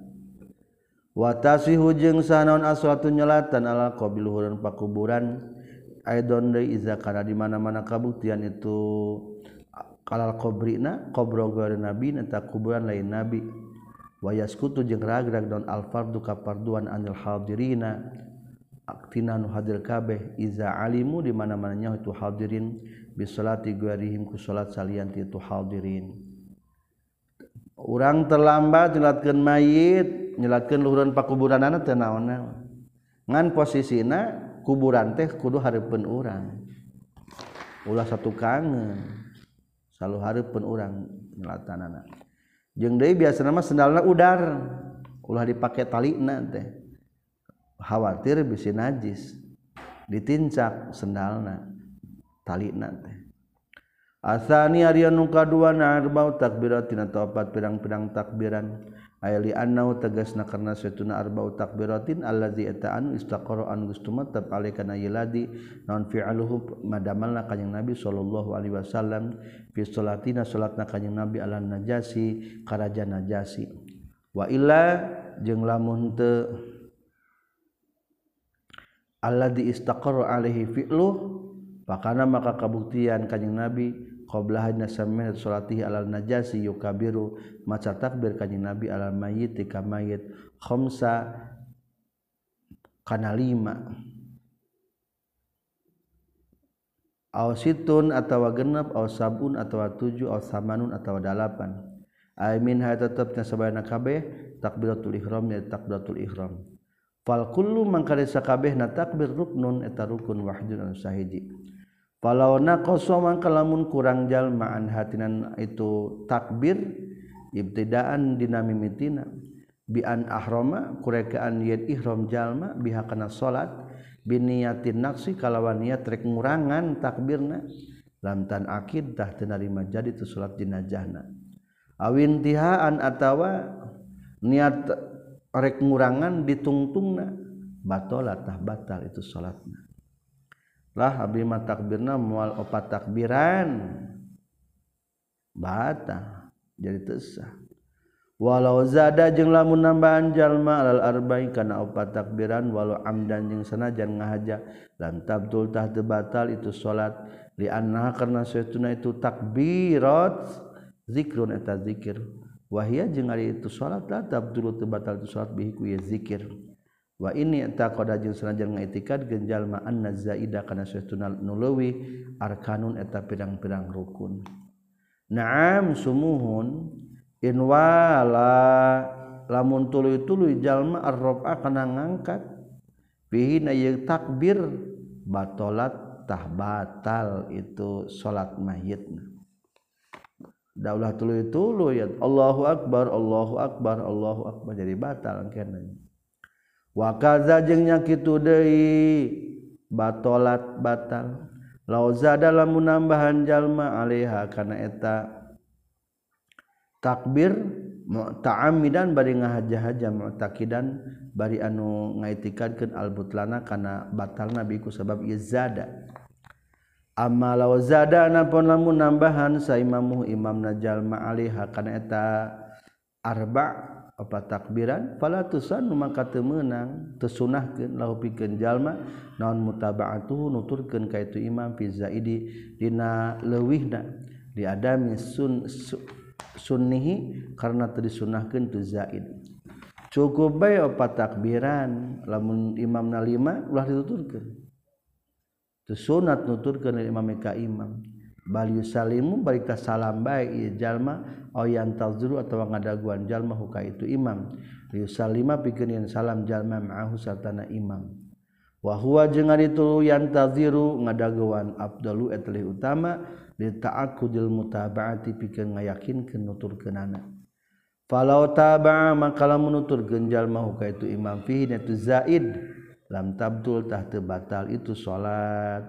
Wa taswihu jeung sanaon aswatu nyolatan ala qabil hurun pakuburan aidon deui iza kana di mana-mana kabuktian itu kalal qabrina qabro nabi eta kuburan lain nabi. Wayaskutu jeung ragrag don alfardu kaparduan anil hadirina aktina nu hadir kabeh iza alimu di mana-mananya itu hadirin. Bi salati guarihim ku salat salian itu hadirin. Urang terlambat nyelatkeun mayit nyelatkeun luhuran pakuburanana teu naon-naon ngan posisina kuburan teh kudu hareupeun urang. Ulah satu kangen selalu hareupeun urang nyelatanana. Jeung deui biasana mah sendalna udar ulah dipake talina teh. khawatir bisi najis ditincak sendalna tali nanti asani Arya nuka dua narbau takbiratina topat pirang-pirang takbiran. Ayali annau tegas na karena setuna arbau takbiratin allazi eta'an istaqara an gustuma tab alaikana yiladi non fi'aluhu madamalna kanjing nabi sallallahu alaihi wasallam. Fi salatina salatna kanjing nabi ala najasi karaja najasi. Wa illa jeung lamun teu alladzi istaqarra alaihi fi'lu pakana maka kabuktian kanjing nabi qati alal najasi yukabiru maca takbir kanjing nabi alal mayit ka mayit khamsa kana lima. Aw situn atawa genep aw sabun atawa tujuh aw samanun atawa dalapan. Ay min ha tetep sabana kabeh takbiratul ihram ya takbiratul ihram fal falkullu mangkari sakabeh na takbir ruknun eta rukun wahdun anu sahiji. Falau naqasa mangka lamun kurang jalma an hatinan itu takbir ibtidaan dina mimitina. Bi an ahrama kurekaan yen ihram jalma biha kana salat biniyatin nafsi kalawan niat rek ngurangan takbirna. Lantan akid tah tenarima jadi tu salat jenazahna. Awin tihaan atawa niat rek ngurangan ditungtungna. Batolatah batal itu salatna. Lah abdi mah takbirna moal opat takbiran. Batal. Jadi tesah walau zada jeung lamun nambahan jalma alal arba'in kana opat takbiran walau amdan jeung sanajan ngahaja lan tabdul tah batal itu salat. Li anna karena saytuna itu takbirat zikrun eta zikir. wahia jeung ari itu salat la tabdulu teu batal tu salat bihi ku zikir. Wa ini taqada jeung sanajan ngaitikad genjal ma anna zaida kana saestuna nulawi arkanun eta pirang-pirang rukun. Na'am sumuhun in wala lamun tuluy-tuluy jalma ar-rafa kana ngangkat bihi na takbir batolat tah batal itu salat mayitna daulah tuluy tuluy ya Allahu akbar Allahu akbar Allahu akbar. Jadi batal kenanya wa kaza jeung nya kitu deui batolat batal. Lauzada lamun nambahan jalma alaiha kana eta. Takbir mu'ta'amidan bari ngahaja-haja mu'takidan bari anu ngaitikadkeun al butlana kana batalna biku sabab izada Ama lauzadapun lamun nambahan saimamu imam najal ma'alihha kana eta arba apa takbiran fala tusannu maka teu meunang teu sunahkeun lahu pikeun jalma naon mutaba'atuhu nuturkeun ka itu imam fi zaidi dina leuwihna diadami sun, sun sunnihi karena teu disunahkeun tu zaid. Cukup bae opat takbiran lamun imamna lima ulah dituturkeun sunat nuturkan Imam ka Imam. Bal Salimu barita salam baik Jalma yang talzuru atau ngadaguan Jalma huka itu Imam. Liu Salima pikirin salam Jalma ma'ahu sartana Imam. Wahwa jengan itu yang taziru ngadaguan Abdullu etlih utama di ta'akudil mutabaati pikir ngayakin kenutur kenana Falau taba maka menutur genjal mahuka itu Imam fihi itu Zaid. lam tabdultah batal itu salat.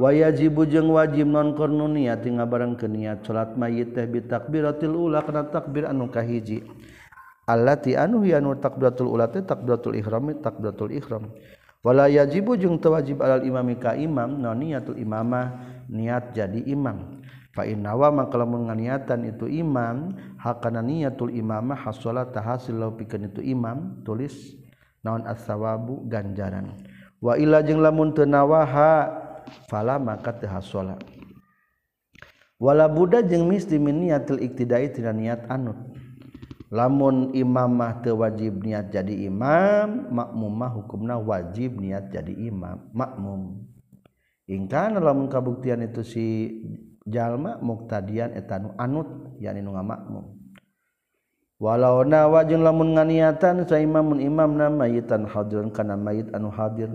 Wayajibu jeung wajib non niat nga barang ke niat salat mayit teh bitakbiratil ula kana takbir anu kahiji. Allati anu yanu takbiratul ula teh takbiratul ihram takbiratul ihram. Wala yajibu jeung teu wajib alal imami ka imam non niatul imamah niat jadi imam. Fa inna wa kalamun nganiatan itu imam hakana niatul imamah hasolat tahasil lau pikeun itu imam tulis naon asawabu ganjaran. Waila jeung lamun tenawaha fala maka tehasala wala Buddha jeung misdi min niatil iktidai tina niat anut. Lamun imamah teu wajib niat jadi imam makmumah hukumna wajib niat jadi imam makmum. Ingkana lamun kabuktian itu si jalma muktadian etanu anut yani nu ngamakmum walau nawa jeung lamun nganiatan sa imamun imam na mayitan hadron kana mayit anu hadir.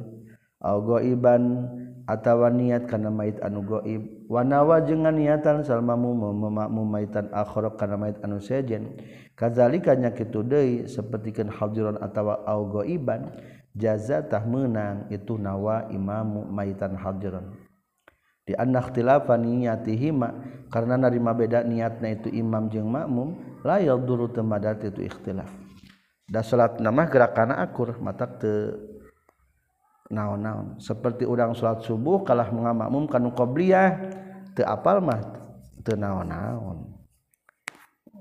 Au goiban atawa niat kana mayit anu goib. Wa nawa jeung nganiatan sal mamum mamu mayitan akhara kana mayit anu sejen. Kadzalika nya kitu deui sapertikeun hadron atawa au goiban jaza tah meunang itu nawa imamu mayitan hadron di anna ikhtilafa niyatihima karena narima beda niatna itu imam jeung makmum la yaduru temadat itu ikhtilaf. Da salat nama gerakan akur mata te naon-naon. Seperti udang salat subuh kalah mengamakmum kanu qobliyah te apal mah te naon-naon.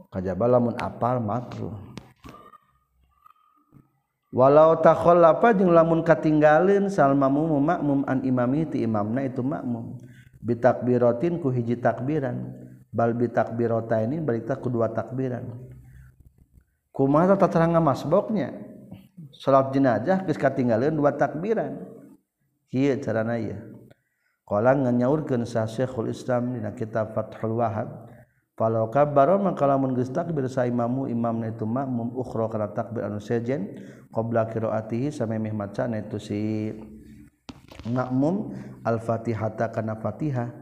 Kajaba lamun apal makruh walau takhallafa jeung lamun katinggalin salmamu makmum an imami ti imamna itu makmum. Bitakbiratin ku hiji takbiran. balbi takbirota ini berita kedua takbiran. Kumaha tata terang masboknya? Salat jenajah geus katinggalkeun dua takbiran. Kieu carana ieu. Qala nganyaurkeun sa Syekhul Islam dina kitab Fathul Wahab Falau kabbaro maka lamun geus takbir sa imamu imamna itu makmum ukhra kana takbir anu sejen qabla qiraatihi samemeh maca itu si makmum al-Fatihah kana Fatihah.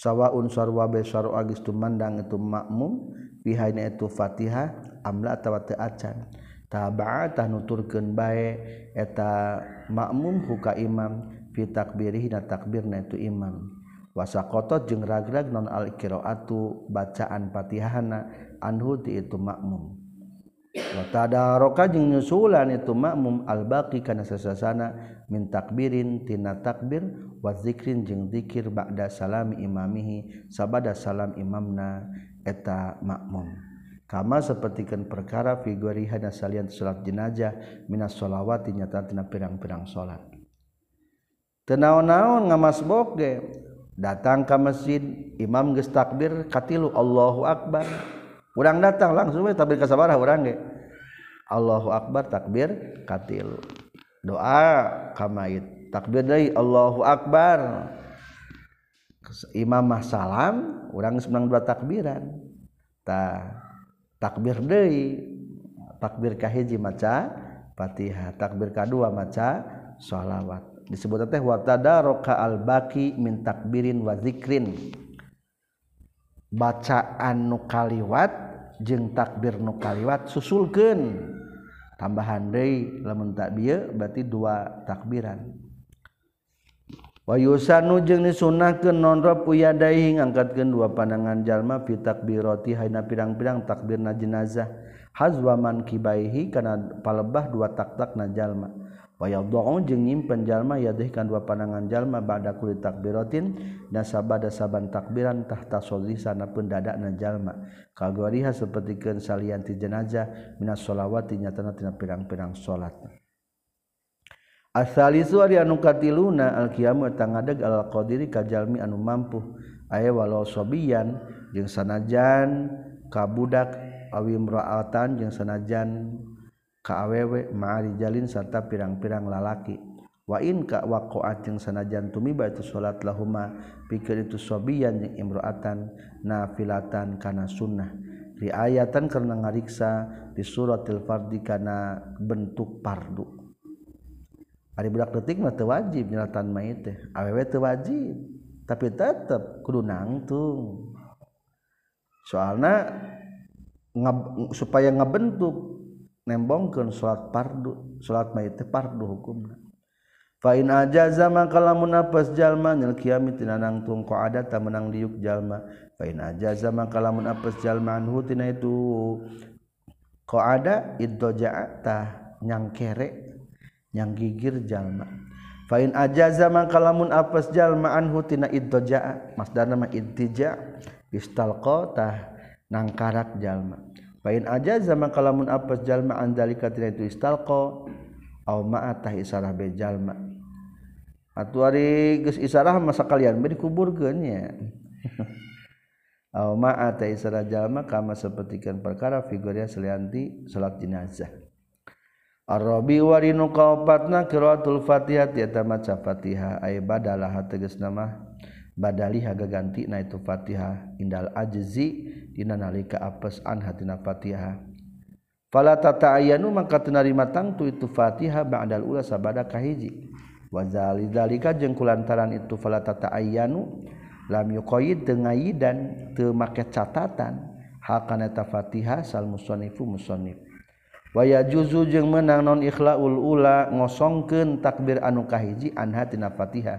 sawaun sarwa besaro agis tumandang itu makmum pihaina itu Fatihah amla atawa teu acan. Tabaatah nuturkeun bae eta makmum huka imam fi takbirih na takbirna itu imam. Wasaqata jeung ragrag non al qiraatu bacaan Fatihahna anhu ti itu makmum. Wa tadaroka jeung nyusulan itu makmum al baqi kana sasasana min takbirin tina takbir wa zikrin jeung zikir ba'da salami imamihi sabada salam imamna eta makmum. Kama sapertikeun perkara fi gharihana salian salat jenazah minas sholawati nyata tina pirang-pirang salat. Teu naon-naon ngamasbok ge datang ka masjid imam geus takbir katilu Allahu akbar urang datang langsung we takbir kasabaraha urang ge Allahu akbar takbir katil doa kamait takbir dari Allahu Akbar. Imamah salam orang sebenang dua takbiran. Ta takbir dari takbir kahiji maca fatihah takbir kedua maca sholawat. Disebut teh watada roka al baki min takbirin wa zikrin. Bacaan nukaliwat jeng takbir nukaliwat susulkan tambahan deui lamun tak bieu berarti dua takbiran. Wa yusanu jeung disunahkeun nonrop uyadaihi ngangkatkeun dua pandangan jalma fi takbirati hayna pirang-pirang takbirna jenazah. Hazwa man kibaihi kana palebah dua tak-tak jalma. wayadha'u jeung nyimpen jalma yadihkan dua panangan jalma ba'da kulli takbiratin nasabada saban takbiran tahta sholli sanapun pendadakna jalma. Kagoriha sapertikeun salian ti jenazah minas sholawati nyatana tina pirang-pirang salat Asalisu ari anu katiluna al-qiyamu tangadeg al-qadiri kajalmi anu mampu. Aya walau sobiyan jeung sanajan kabudak awi imra'atan jeung sanajan ka awewe ma'ari serta pirang-pirang lalaki. Wa in ka waqa'at jeung sanajan tumiba itu salat lahuma pikeun itu sobiyan jeung imro'atan nafilatan kana sunnah. Riayatan karena ngariksa di suratil fardi kana bentuk pardu. Ari budak detik mah teu wajib nyalatan mayit teh. Awewe teu wajib tapi tetep kudu nangtung. Soalna supaya ngebentuk nembongkeun salat fardu salat mayit teh fardu hukumna. Fa in ajaza maka lamun apes jalma nyel kiamit tinanang tungko adat menang liuk jalma. Fa in ajaza maka lamun apes jalma anhu tina itu ko ada iddoja'a tah nyang kere nyang gigir jalma. Fa in ajaza maka lamun apes jalma anhu tina iddoja'a masdarna mah ittija istalqa tah nangkarak jalma. Pain aja zaman kalamun apes jalma andalika tina itu istalqo au ma'atah isarah be jalma. Atuh ari geus isarah masa kalian be dikuburkeun nya. au ma'atah isarah jalma kama sapertikeun perkara figuria selianti salat jenazah. Ar-Rabi warinu kaopatna kiraatul Fatihah tiata maca Fatihah ay badalah tegas nama badali haga ganti na itu Fatihah indal ajzi dina nalika apes an hatina Fatihah fala tata'ayyanu maka tenarima tangtu itu Fatihah ba'dal ula sabada kahiji. Wa zalika jeung kulantaran itu fala tata'ayyanu lam yuqayyid tengaidan teu make catatan. Hakana ta Fatihah sal musannifu musannif waya juzu jeung menang non ikhlaul ula ngosongkeun takbir anu kahiji anha tina Fatihah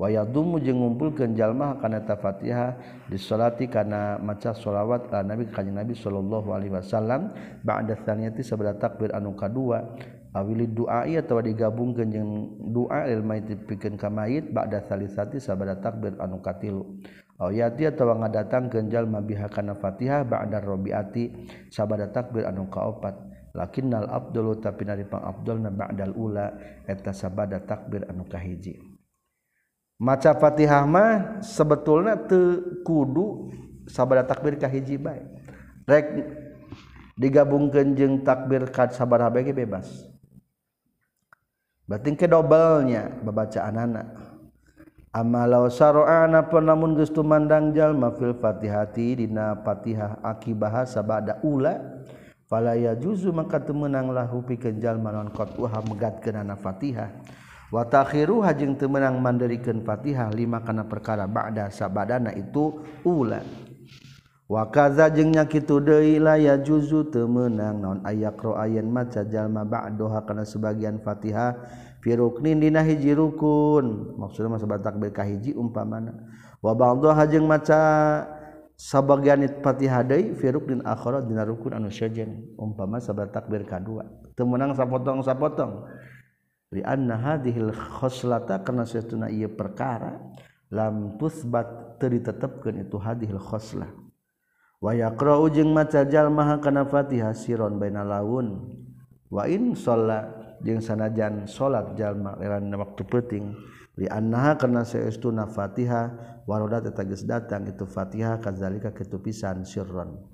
wayadumu jeung ngumpulkeun jalma kana ta Fatihah disolati kana maca sholawat ka Nabi kanjeng Nabi sallallahu alaihi wasallam. Ba'da tsaniyati sabada takbir anu kadua. Awili doa ia tawa digabungkeun jeung doa lil mayit pikeun ka mayit. Ba'da salisati sabada takbir anu katilu. Ayati atawa ngadatang kenjal mabiha kana Fatihah ba'da Rabiati sabada takbir anu kaopat. Lakinnal abdulu tapi nari pang abdul na ba'dal ula. Eta sabada takbir anu kahiji. maca Fatihah mah sebetulnya teu kudu sabada takbir ka hiji bae. Rek digabungkeun jeung takbir ka sabaraha bae bebas. Berarti ke dobelnya babacaan anak. Amalau saro'ana pun lamun geus tumandang jalma fil Fatihati dina Fatihah akibah sabada ula fala yajuzu maka temenang lahu pikeun jalma non qatuha megatkeunana Fatihah. watakhiru hajeng temenang mandirikan fatihah lima karena perkara ba'da sabadana itu ulan wakaza jengnya kitu deui la ya juzu temenang naon ayakro ayen maca jalma ba'daha kana sebagian Fatihah fi ruknin dina hiji rukun. Maksudna mah sabatak ka hiji umpamana. Wa ba'daha jeung maca sebagian Fatihah deui fi ruknin akhara dina rukun anu sejen umpama sabatak ka dua. Temenang sapotong sapotong li anna hadhil khoslata kana satuna ieu perkara lam tusbat teu ditetepkeun itu hadhil khoslah. Wayakro ujung macajal maha kana fatihah siron baina laun. Wa in sholat jeung sanajan sholat jalma leran waktu penting li annaha kana saestuna fatihah waroda tetagis datang itu fatihah kadzalika kitu pisan sirron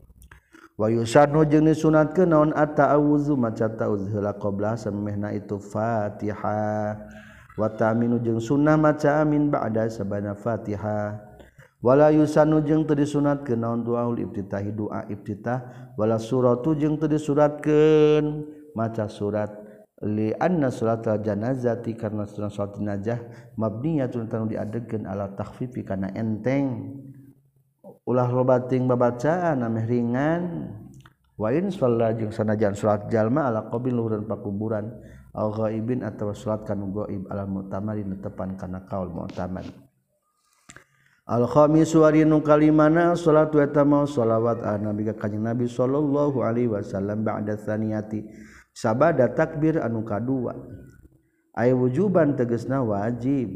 wayusanu jeung disunat ke naon at-ta'awuzu? Maca ta'awuz heula qabla samihna itu Fatihah wa ta'minu jeung sunnah maca amin ba'da sabana Fatihah wala yusanu jeung teu disunatkeun naon duaul ibtitahi doa ibtitah. Wala suratu jeung teu disuratkeun maca surat. Li anna salatul janazati karena sunnah salat jenazah mabniyatun tanu diadegkeun ala takhfifi kana enteng. ulah lobating babacaan ameh ringan. Wain sholat jeung sanajan sholat jalma ala qabil luhureun pakuburan au ghaibin atawa sholat kanu ghaib ala mu'tamari netepan kana kaul mu'tamar al khamis warinu kalimana sholat wa tamau sholawat ala nabi ka kanjeng nabi sallallahu alaihi wasallam ba'da tsaniyati. Sabada takbir anu kadua. Ay wujuban tegasna wajib.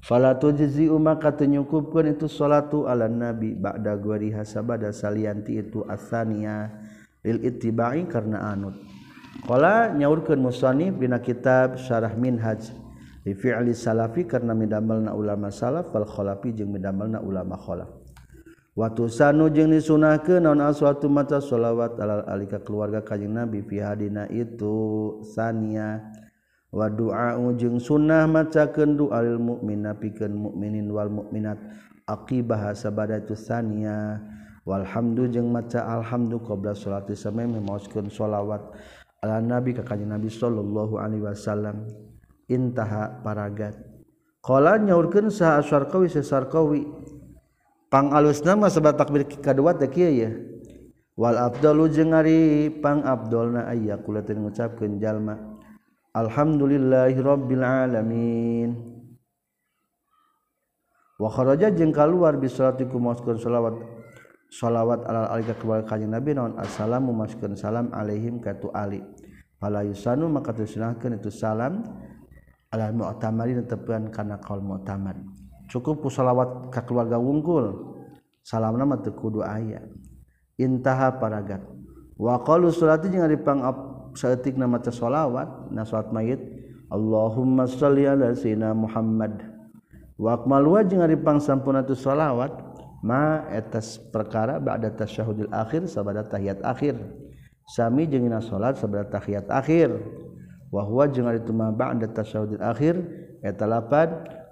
fala tujzi maka teu itu salatu ala nabi ba'da gwari hasabada salianti itu asania lil ittiba'i karena anut. Qala nyaurkeun musannif dina kitab syarah minhaj li fi'li salafi karena midamelna ulama salaf wal khalafi jeung midamelna ulama khalaf. Watu sanu jeung disunahkeun naon aswatu maca sholawat alal alika keluarga kanjing Nabi fi hadina itu sania wa du'a jeung sunnah maca kendu alil mukmin napikan mukminin wal mukminat aki bahasa badatuania walhamdu jeung maca alhamdu qabla salati sampai memauskeun sholawat ala nabi ka kanjeng nabi sallallahu alaihi wasallam. Intaha paragat. Qala nyaurkeun saha asharqawi sesarqawi pang alus mah sabab takbir kadua teh kieu ya wal afdalu jeung ari pang afdolna ayya kula teu ngucapkeun jalma. Alhamdulillahirabbil alamin. Wa kharaja jeung keluar bi salatiku maskeun selawat salawat ala alika kepada kanjeng nabi naon? Assalamu maskeun salam alaihim katu ali. Fala yusanu maka tersunahkeun itu salam ala mu'tamari tetepan kana kaul mu'tamar cukup ku salawat ka keluarga wungkul. Salamna mah teu kudu aya. Intaha paragat. Wa qalu salati jeung ari pangap seetik nama sholawat naswat mayit Allahumma sholli ala sayyidina Muhammad. Wa akmal wajh ngaripang sampurna tu sholawat ma etas perkara ba'da tasyahudil akhir sabada tahiyat akhir. Sami jeung dina salat sabada tahiyat akhir. Wa huwa jeung ari tuma ba'da tasyahudil akhir eta lapad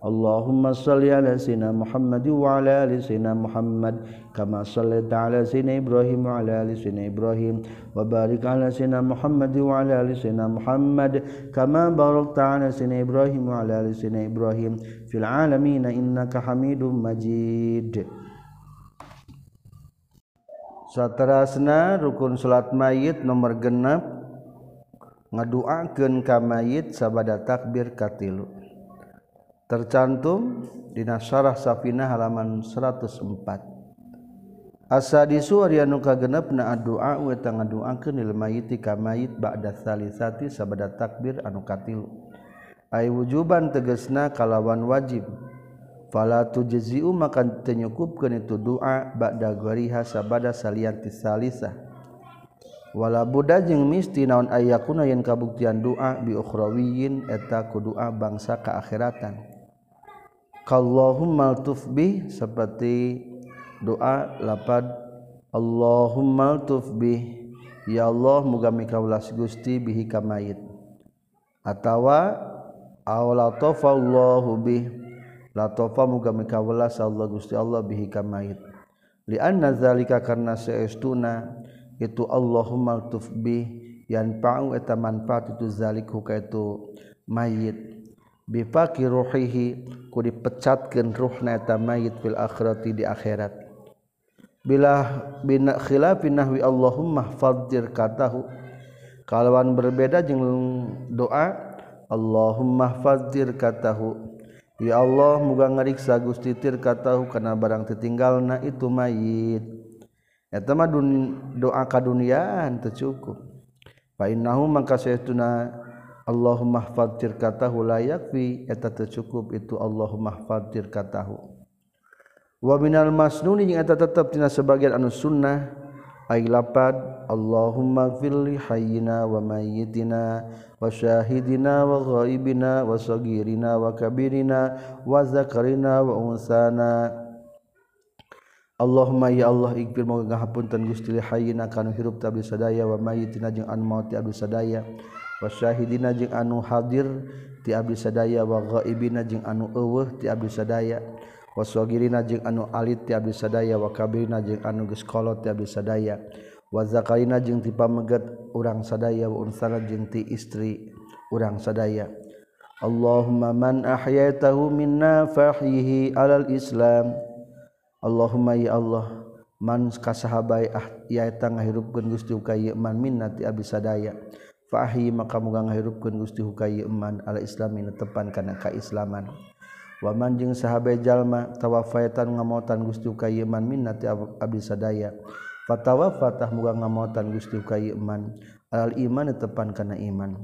Allahumma shalli ala sayyidina Muhammad wa ala ali Muhammad kama shallaita ala sayyidina Ibrahim wa ala ali Ibrahim wa ala sayyidina Muhammad wa ala ali Muhammad kama barakta ala sayyidina Ibrahim wa ala ali Ibrahim. Fil rukun salat mayit nomor genap. Ngaduakeun ka mayit sabada takbirkatilu tercantum Dina Sarah Safina halaman 104 asa disu ka genep na doa tangan ka mayit ba'da salisati sabada takbir anu katilu. ay wujuban tegesna kalawan wajib. Fala tujziu maka tenyukupkeun itu doa ba'da ghariha sabada salianti salisah. Wala buddha jeung misti naon ayakuna yang kabuktian doa bi ukhrawiyin eta ku doa bangsa ka akhiratan. Keakhiratan Allahum maltufbi seperti doa lapad. Allahum maltufbi ya Allah muga mikaulas Gusti bihi kamayit atawa aw la tofa Allahu bih. La tofa muga mikaulas Allah Gusti Allah bihi kamayit li anna zalika karna saestuna itu Allahum maltufbi yan pa'u eta manfaat itu zalik ka itu mayit bipaki ruhihi ku dipecatkeun ruhna eta mayit fil akhirati di akhirat. Bila bina khilafin nahwi Allahumma fadzir katahu. Kalawan berbeda jeung doa Allahumma fadzir katahu. Ya Allah muga ngariksa Gusti tir katahu kana barang tetinggalna itu mayit. Eta mah doa kaduniaan teu cukup. Fa innahu mangka saytuna Allahumma fatir katahu layakfi eta tercukup itu Allahumma fatir katahu wa minal masnuni yang eta tetap tina sebagian anu sunnah ay lapad Allahumma gfirli hayyina wa mayyitina wa syahidina wa ghaibina wa sagirina wa kabirina wa zakarina wa unsana. Allahumma ya Allah ikfir moga ngahapunten Gusti li hayyina kanu hirup tabli sadaya wa mayyitina jeung an mauti abdi sadaya. wasyahidina jeung anu hadir ti abdi sadaya. Wa ghaibina jeung anu eueuh ti abdi sadaya. Waswagirina jeung anu alit ti abdi sadaya. Wa kabirina jeung anu geus kolot ti abdi sadaya. Wa zakarina jeung ti pamegat urang sadaya. Wa unsana jeung ti istri urang sadaya. Allahumma man ahyaitahu minna fahyihi alal islam. Allahumma ya Allah man kasahabai ahyayta ngahirupkeun Gusti ka ieu man minna ti abdi sadaya. fahi maka muga ngahirupkeun Gusti hukay iman ala islamin tepan kana kaislaman. Wa man jeung sahabat jalma tawafayatan ngamotan Gusti hukay iman minnati abdi sadaya. Fatawafatah muga ngamotan Gusti hukay iman al iman tepan kana iman.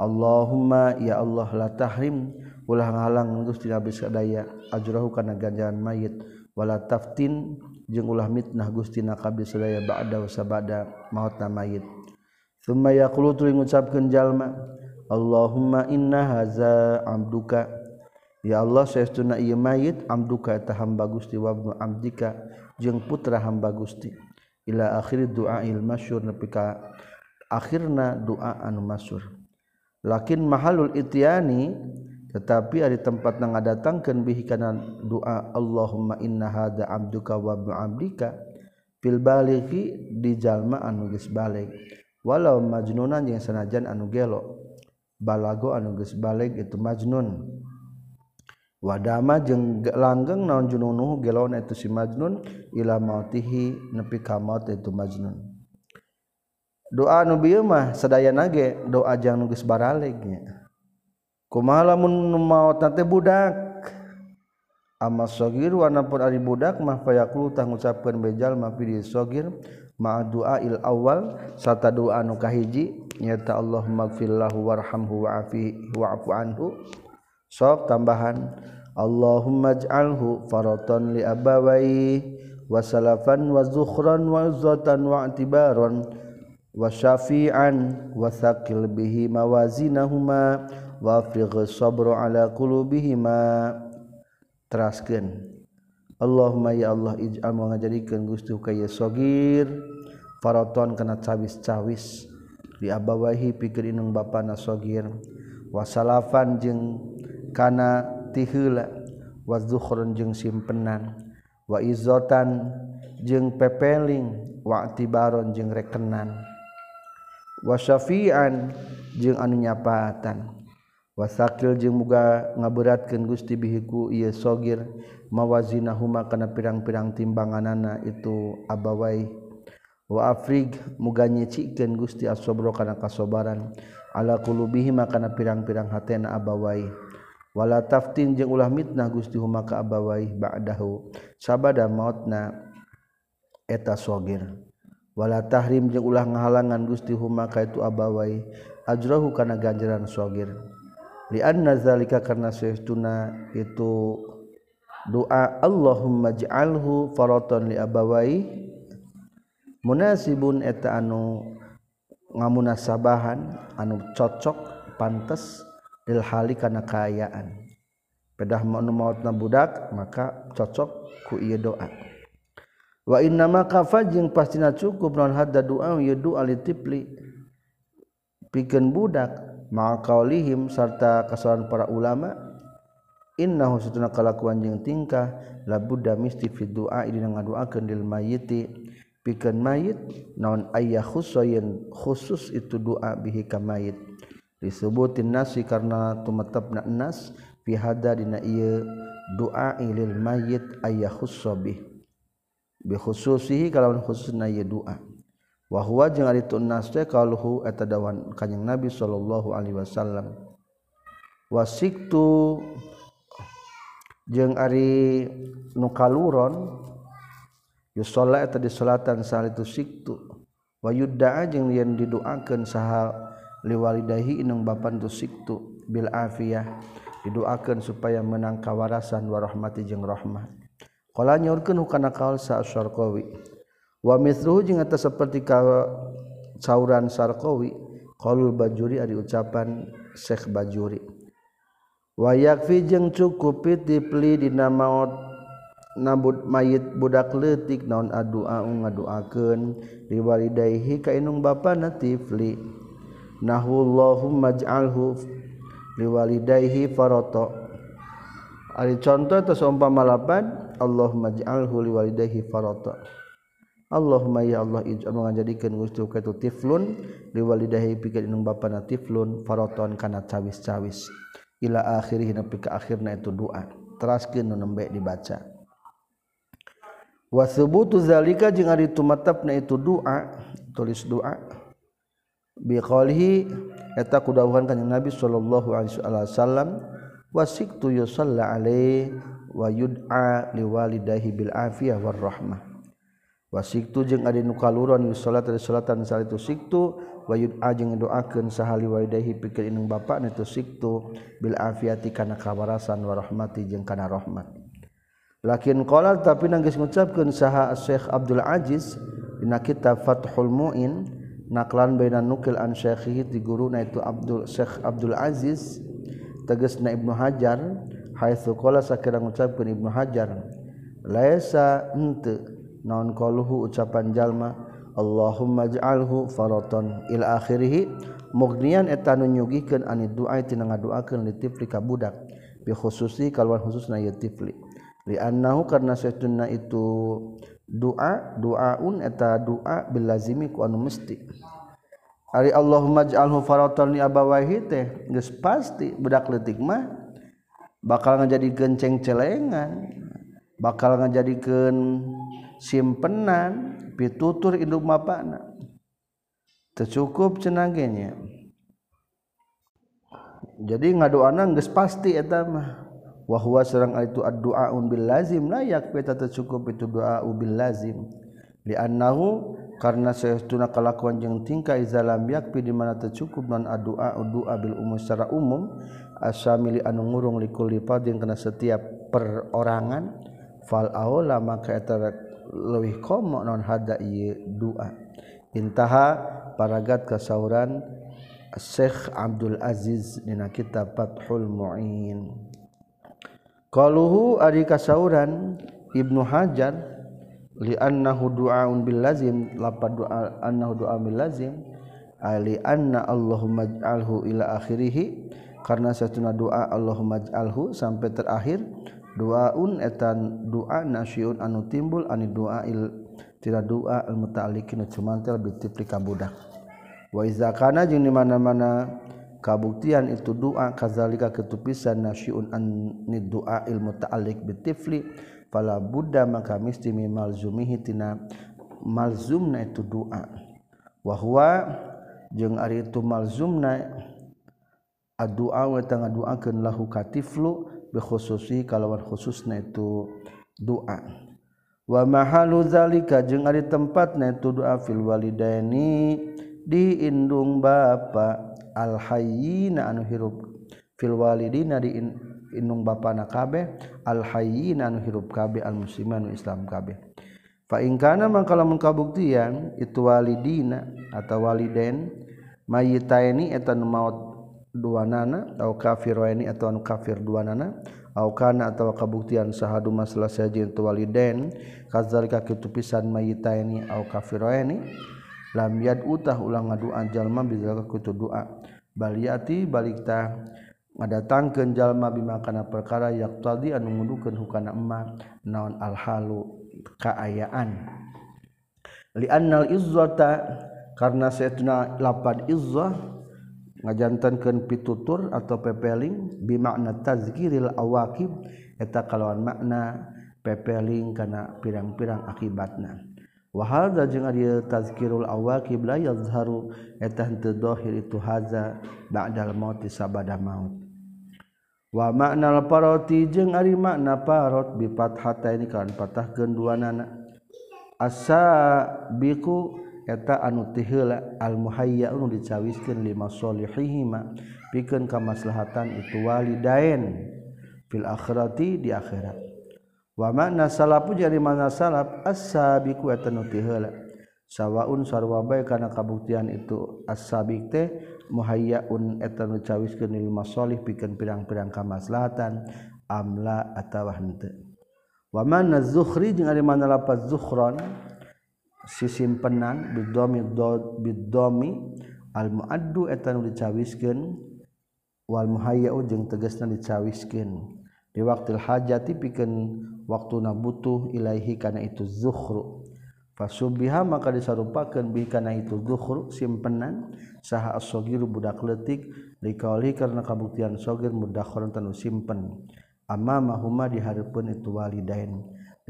Allahumma ya Allah la tahrim. Ulah ngahalang Gusti abdi sadaya. Ajrahu kana ganjaran mayit. Wala taftin. Jeung ulah mitnah Gusti na kabdi sadaya ba'da usabada mautna mayit. Suma yakulu tuli ngucapkeun jalma Allahumma inna haza amduka. Ya Allah saestuna ieu mayit amduka eta hamba Gusti wa ibnu amdika jeung putra hamba Gusti. Ila akhir duail masyhur nepi ka akhirna doa anu masyhur lakin mahalul ityani tetapi ada tempat na ngadatangkeun bihi kana doa Allahumma inna hadza abduka wa ibnu abdika fil balighi di jalma anu geus balig walau majnunan yang sanajan anu gelo balago anu geus balik itu majnun. Wadama jeung langgeng naon jununuh gelon itu si majnun ila mautihi nepi ka maut itu majnun. Doa nu bieu mah sadaya nage doa jang nu geus baralegnya kumaha lamun teh budak? Amma sogir wanapun ari budak mah fayaqulu tah ngucapkeun bejal mah fi sogir ma doa il awal serta doa anu kahiji nyata Allah magfirlahu warhamhu wa'afi wa'fu anhu. Sok tambahan Allahumma ij'alhu faratan li abawai wa salafan wa zukhran wa izzatan wa i'tibaran wa syafi'an wa thaqil bihi mawazinahuma wa afrigh sabra ala qulubihima. Teraskeun Allahumma ya Allah ij'al ah, ngajadikeun Gusti ka ye sogir faraton kana cawis-cawis di abawahi pikeun inung bapana sogir. Wasalafan jeung kana tiheula wazdukhron jeung simpenan wa izzatan jeung pepeling wa tibaron jeung rekenan. Wa syafi'an jeung anu nyapaatan wasakil jeung muga ngaberatkeun Gusti bihiku ieu sogir. Mawazinahuma kana pirang-pirang timbanganana itu abawai. Wa afrig muga nyecikeun Gusti as-sabra kana kasobaran. Ala qulubihim kana pirang-pirang hatena abawai. Wala taftin jeung ulah mitnah Gusti huma ka abawai ba'dahu. Sabada mautna eta sogir. Wala tahrim jeung ulah ngahalangan Gusti huma ka itu abawai. Ajrahu kana ganjaran sogir. Zalika karena seuna itu doa Allahumma ja'alhu faraton li abawai. Munasibun eta anu ngamunasabahan anu cocok pantes lil hali kana kaayaan. Pedah mau mautna budak maka cocok ku ieu doa. Wa inna ma kafa jeung pastina cukup non hadda doa ieu doa li tipli. Pikeun budak ma kaulihim sarta kasaran para ulama innahu satuna kalakuan jeung tingkah labudda misti fi du'a dina ngaduakeun lil mayiti pikeun mayit naon ayah khusayen khusus itu doa bihi ka mayit. Disebutin nasi karena tumetepna nas fi hada dina ieu doa lil mayit ayah khusabih bi khususihi kalawan khususna ieu doa wa huwa jeung ari tun nas teh kaluhu eta dawan kanjing nabi sallallahu alaihi wasallam. Wasiktu jeung Ari nukaluron yusola eta disolatan salatan itu siktu. Wayudaa jeung yen didoakeun saha liwalidahi inung bapan tu siktu bil afiyah. Didoakeun supaya menang kawarasan warahmati jeung rahmat. Qala nyaurkeun kana kaul sa syarqawi. Wa mithluhu jeung eta saperti ka sauran sarqawi qaulul bajuri ari ucapan Syekh Bajuri. wayakfi jeung cukup dipeli dina maut nabut mayit budak letik naon adua ngaduakeun. Liwalidayhi ka inung natifli tifli nahullahumma ij'alhu liwalidayhi farata. Ari contoh eta seumpama malapan Allahumma ij'alhu liwalidayhi faroto Allahumma ya Allah ij'al ngajadikeun gusti ka tiflun liwalidayhi pikeun inung bapana tiflun faraton kana cawis-cawis. Ila akhirih nepi ka akhirna itu doa. Teraskeun nu nembe dibaca. Wa thubutu zalika jeung ari tumatapna itu doa tulis doa biqalihi eta kudahuhan kanjeng Nabi sallallahu alaihi wasallam wasiktu yusalla alaihi wa yud'a liwalidayhi bil afiyah war rahmah wasiktu jeung adi nu kaluron yu salat dari salatan salitu siktu. Wayud ajeng doakeun sahali walidayhi pikeun inung bapa itu siktu. Bil afiati kana kawarasan wa rahmati jeung kana rahmat. Lakin qala tapi nangis ngucapkeun saha Syekh Abdul Aziz dina kitab Fathul Muin naklan baina nukil an syekhihi guru guruna itu Abdul Syekh Abdul Aziz tegasna Ibnu Hajar haitsu qala sakira ngucapkeun Ibnu Hajar laisa ente naon qaluhu ucapan jalma Allahumma ij'alhu faratan il akhirih mugnian etan nunyugikan ani doa tina ngadoakeun li tifli ka budak bi khususi kalwan khususna ye tifli. Li annahu karna saytunna itu doa doaun eta doa bil lazimi ku anu mesti. Ari Allahumma ij'alhu faratan li abawahi teh geus pasti budak leutik mah bakal ngajadikeun cengcelengan bakal ngajadikeun simpenan pitutur induk mapana. Tercukup cenagenya. Jadi ngadoana geus pasti eta mah. Wa huwa sareng itu addu'a bil lazim layak eta tercukup itu doa bil lazim. Li annahu karena saestuna kalakuan jeung tingkah izalam yakpi di mana tercukup non adua doa bil umum secara umum asamili anu ngurung likulli padin kana setiap perorangan fal aula maka eta luwih komo non hada ieu doa intaha paragat kasauran Syekh Abdul Aziz dina kitab Fathul Muin. Qaluhu ari kasauran Ibnu Hajar li annahu du'aun bil lazim lapad doa annahu du'a bil lazim ali anna Allahumma ij'alhu ila akhirih karena satuna doa Allahumma ij'alhu sampai terakhir doaun etan doa nasyun anu timbul ani doa il tidak doa al muta'alliqin cumantel bitifli kabudak wa iza kana jeung di mana-mana kabuktian itu doa kazalika ketupisan nasyun an doa ilmu muta'alliq bitifli fala budda maka misti malzumihi tina malzumna itu doa wa huwa jeung ari itu malzumna addu'a wa tanga duakeun lahu katiflu bikhususi kalawan khususna itu doa wa mahalu zalika jeung ari tempatna itu doa fil walidaini di indung bapa al hayyina anu hirup. Fil walidina di indung bapa na kabeh al hayyina anu hirup kabeh al muslimanu islam kabeh. Fa in kana mangkalamun kabuktian itu walidina atau waliden mayitaini eta nu maut dua nana atau kafir waini atau anu kafir dua nana au kana atau kabuktian sahadu masalah saja tu waliden kazalika kitu mayita ini au kafir ini lam yad utah ulang ngaduan jalma bizalika kutu doa baliati balikta ngadatangkeun jalma bima kana perkara yak tadi anu ngudukeun hukana emma naon alhalu kaayaan. Li annal izzata karena saytuna lapad izzah ngajantankeun pitutur atau pepeling bimakna tazkiril awakib eta kalawan makna pepeling kana pirang-pirang akibatna. Wa hadza jeung ari tazkirul awakib la yazharu eta henteu dohir itu haza ba'dal maut sabada maut. Wa makna paroti jeung ari makna parot bi fathata ini kan patahkeun duanana. Asa biku eta anu tihila almuhayya anu dicawiskeun lima solihihima pikeun kamaslahatan itu walidain fil akhirati di akhirat. Wa makna salafu jari mana salaf as-sabiqu eta nu tihila sawaun sarwa bae kana kabuktian itu as-sabiq teh muhayyaun eta nu cawiskeun lima solih pikeun pirang-pirang kamaslahatan amla atawa henteu. Wa makna zukhri jeung ari mana lapat zukhron sisimpenan biddomi bidomi al muaddu eta nu dicawiskeun wal muhayyau jeung tegasna dicawiskeun. Di waktu hajati pikeun waktuna butuh ilaihi kana itu zukhru. Fasubiha maka disarupakeun bi kana itu zukhru simpenan saha as-sagiru budak leutik dikauli karena kabuktian sogir mudakhoran tanu simpen. Amma mahuma dihareupeun itu walidain.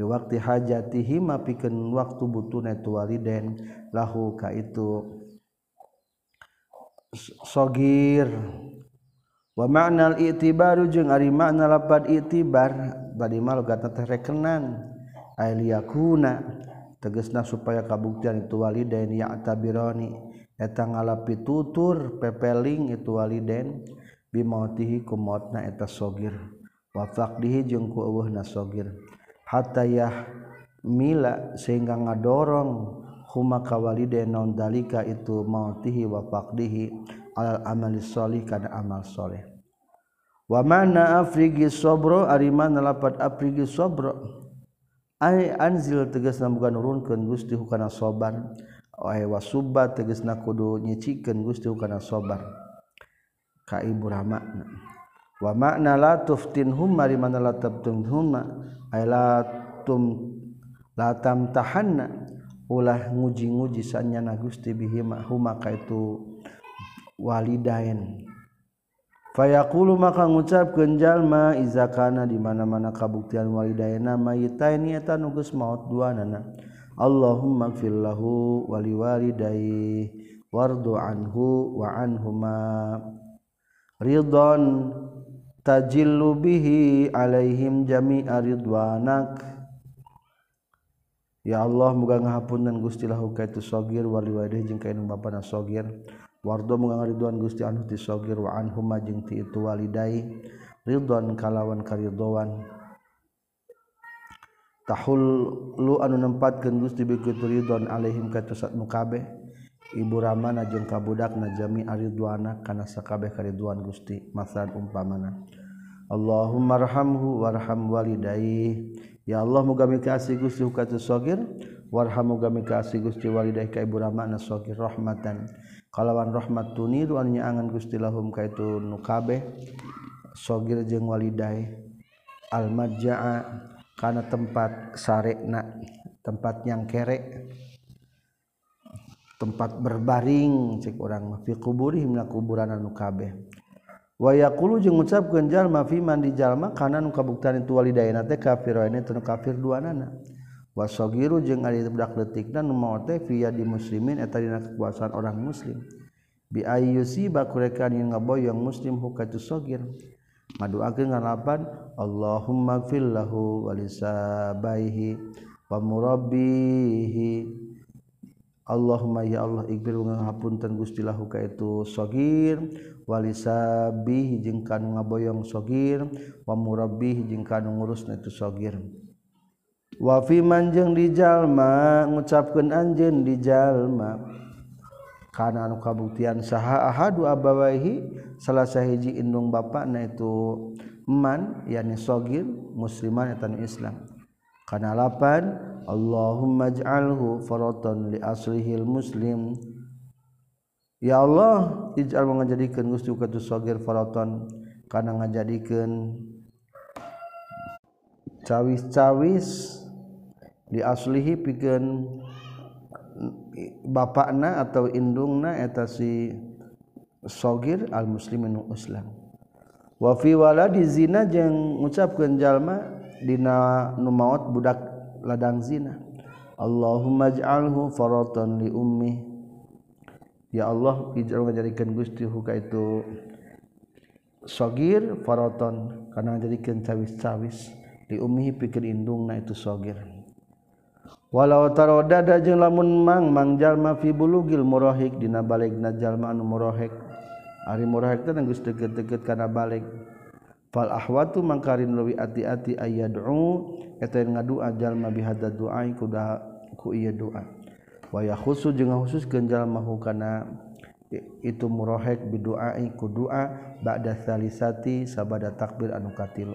waktu hajatihima pikeun waktu butuhna tu waliden. Lahu ka itu. Sogir. Wa ma'nal i'tibaru jeung ari makna lapad i'tibar. Tadi mah logatna teh rekenan. Ay liyakuna. Tegasna supaya kabuktian itu waliden. Ya tabironi eta ngalapi tutur pepeling itu waliden. Bimautihi kumotna eta sogir. Wa faqdihi jeung ku eueuhna sogir. hatayah mila sehingga ngadorong huma kawalide non dalika itu mautihi wa faqdihi alal amali sholih kana amal sholih. Wa mana afrigi sabro ari mana lapat afrigi sabro ay anzil tegasna bukan nurunkeun Gusti hukana sabar ay wasuba tegasna kudu nyicikeun Gusti hukana sabar ka ibu rahmatna wa makna la tuftinhum mari mana la tabtunhum tum latam tahanna ulah nguji-nguji sanya na Gusti bihima maka itu walidain. Fayaqulu maka ngucapkeun jalma izakana di mana-mana kabuktian walidaina mayitaini eta nugus maut duanana. Allahumma gfir lahu wali walidayhi wardu anhu wa anhuma. Ridon tajillu bihi alaihim jami'a ridwanak. Ya Allah muga ngahapun dan gusti lahu kaitu sogir wali wadih jeng kainu bapana sogir Wardo muga ngariduan gusti anhu ti sogir wa anhuma jeng ti itu walidai. Ridwan kalawan karidowan Tahul lu anu nempatkan gusti bikitu ridwan alaihim kaitu sat mukabeh Ibu Ramana jeung kabudak jami Aridwana kana sakabeh kariduan Gusti masalan umpamana. Allahummarhamhu warham waliday ya Allah muga mikasi Gusti hukatu sogir warham muga mikasi Gusti waliday ka Ibu Ramana sogir rahmatan. Kalawan rahmat tunir wan nyaangan Gusti lahum ka itu nu kabeh. Sogir jeung waliday al majaa kana tempat sarekna tempat yang kerek tempat berbaring cek orang fi kuburihim na kuburan anu kabeh. Wa yaqulu jeung ngucapkeun jalma fi man di jalma kana nu kabuktian itu walidayna teh kafir wa ini teu kafir duanana. Wa sagiru jeung ari budak leutikna nu maot teh fi di muslimin eta dina kekuasaan orang muslim. Bi ayyusi bakurekan yang ngaboyong muslim hukatu sagir. Ngadoakeun ngalapan Allahumma gfir lahu wa lisabaihi wa murabbihi. Allahumma ya Allah igbir ngapunten Gusti lahuka itu sogir walisabi jeung kanu ngaboyong sogir wa murabbih jeung kanu ngurusna itu sogir wa fi manjeng di jalma ngucapkeun anjeun di jalma. Kana anu kabuktian saha ahadu abawaihi salah sahiji indung bapakna itu man yakni sogir musliman eta Islam. Kana lapan Allahumma ij'alhu faratan li aslihil muslim. Ya Allah ij'al mengajadikeun Gusti ka sagir faratan. Kana ngajadikeun cawis-cawis di aslihi pikeun bapakna atau indungna eta si sogir al muslimin Islam wa fi waladi zina jeung ngucapkeun jalma dina nu maot budak ladang zina. Allahumma ij'alhu faratan li ummi. Ya Allah ij'al ngajadikeun Gusti huka itu sogir faraton karena ngajadikeun cawis-cawis. Li ummi pikeun indungna itu sogir. Walau tarodada jeung lamun mang mang jalma fi bulugil murahik dina baligna jalma anu murahik. Ari murahik teh geus deket-deket kana balik fal ahwatu mangkarin lewi ati-ati ayad'u eta ngadua jalma bihadza doa kuda ku ieu doa wa ya khusus jeung khususkeun jalma hukana itu murahek biduai ku doa ba'da salisati sabada takbir anu katilu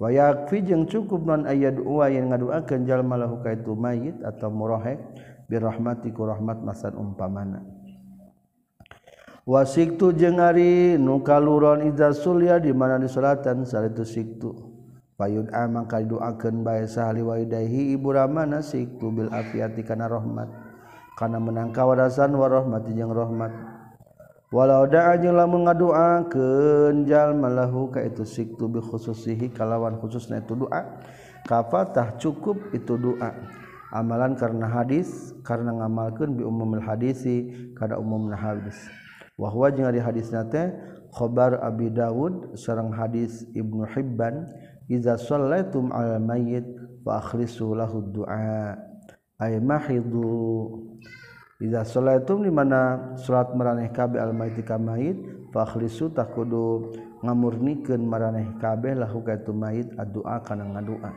Wayakfi jeung cukup non ayad'u yang ngaduakeun jalma lahu ka itu mayit atau murahek birahmati ku rahmat masan umpamana. wasiktu jeung ari nu kaluron idza sulya di mana di suratan salitu siktu. Payun amang kaduakeun bae sahli waidaihi ibu ramana siktu bil afiati kana rahmat. Kana menang kawarasan wa rahmati jeung rahmat. Walau da'a jeung lamun ngadoakeun jalma lahu ka itu siktu bi khususihi kalawan khususna itu doa kafatah cukup itu doa amalan karena hadis karena ngamalkeun bi umumil hadisi kada umumna hadis. wahwa jeung ari hadisna teh khabar Abi Dawud sareng hadis Ibnu Hibban iza sallaitum al mayyit fa akhlisu lahu du'a. Ay mahidu. Iza sallaitum di mana salat maraneh kabeh al mayyit ka mayyit fa akhlisu takudu. Ngamurnikeun maraneh kabeh lahu ka itu mayyit addu'a kana ngadua.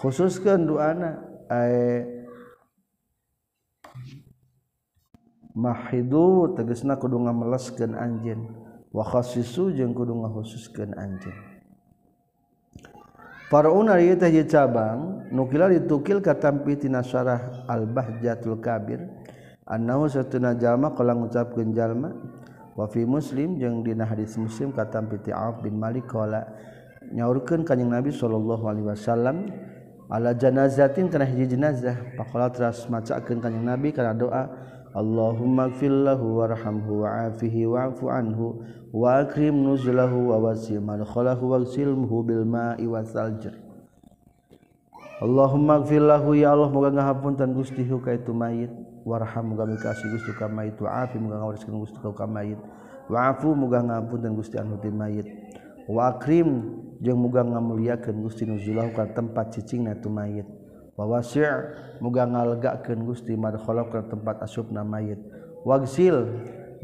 Khususkeun duana ay mahidu tegesna kudu ngameleskeun anjeun. Wa khassisu jeung kudu ngakhususkeun anjeun. Faraun ieu teh cabang nu kila ditukil katampi tina syarah Al-Bahjatul Kabir annahu satuna jalma kala ngucapkeun jalma wa fi muslim jeung dina hadis muslim katampi ti Auf bin Malik kala nyaurkeun kanjing Nabi sallallahu alaihi wasallam ala janazatin kana hiji jenazah faqala teras macakeun kanjing Nabi kana doa Allahumma gfir lahu warhamhu wa'afihi wa'fu anhu wa akrim nuzulahu wa wasi' madkhalahu waghsilhu bil ma'i wasalj Allahumma gfir lahu ya Allah moga ngahapunten Gusti ka itu mayit. Warham muga mikasi Gusti ka mayit. Wa afi muga ngawariskeun Gusti ka mayit. Wa afu muga ngapunten Gusti anu ti mayit. Wa akrim jeung Gusti nuzulahu ka tempat cicingna tu mayit wawasi muga ngalegakeun Gusti madkhala ka tempat asupna mayit. Wagsil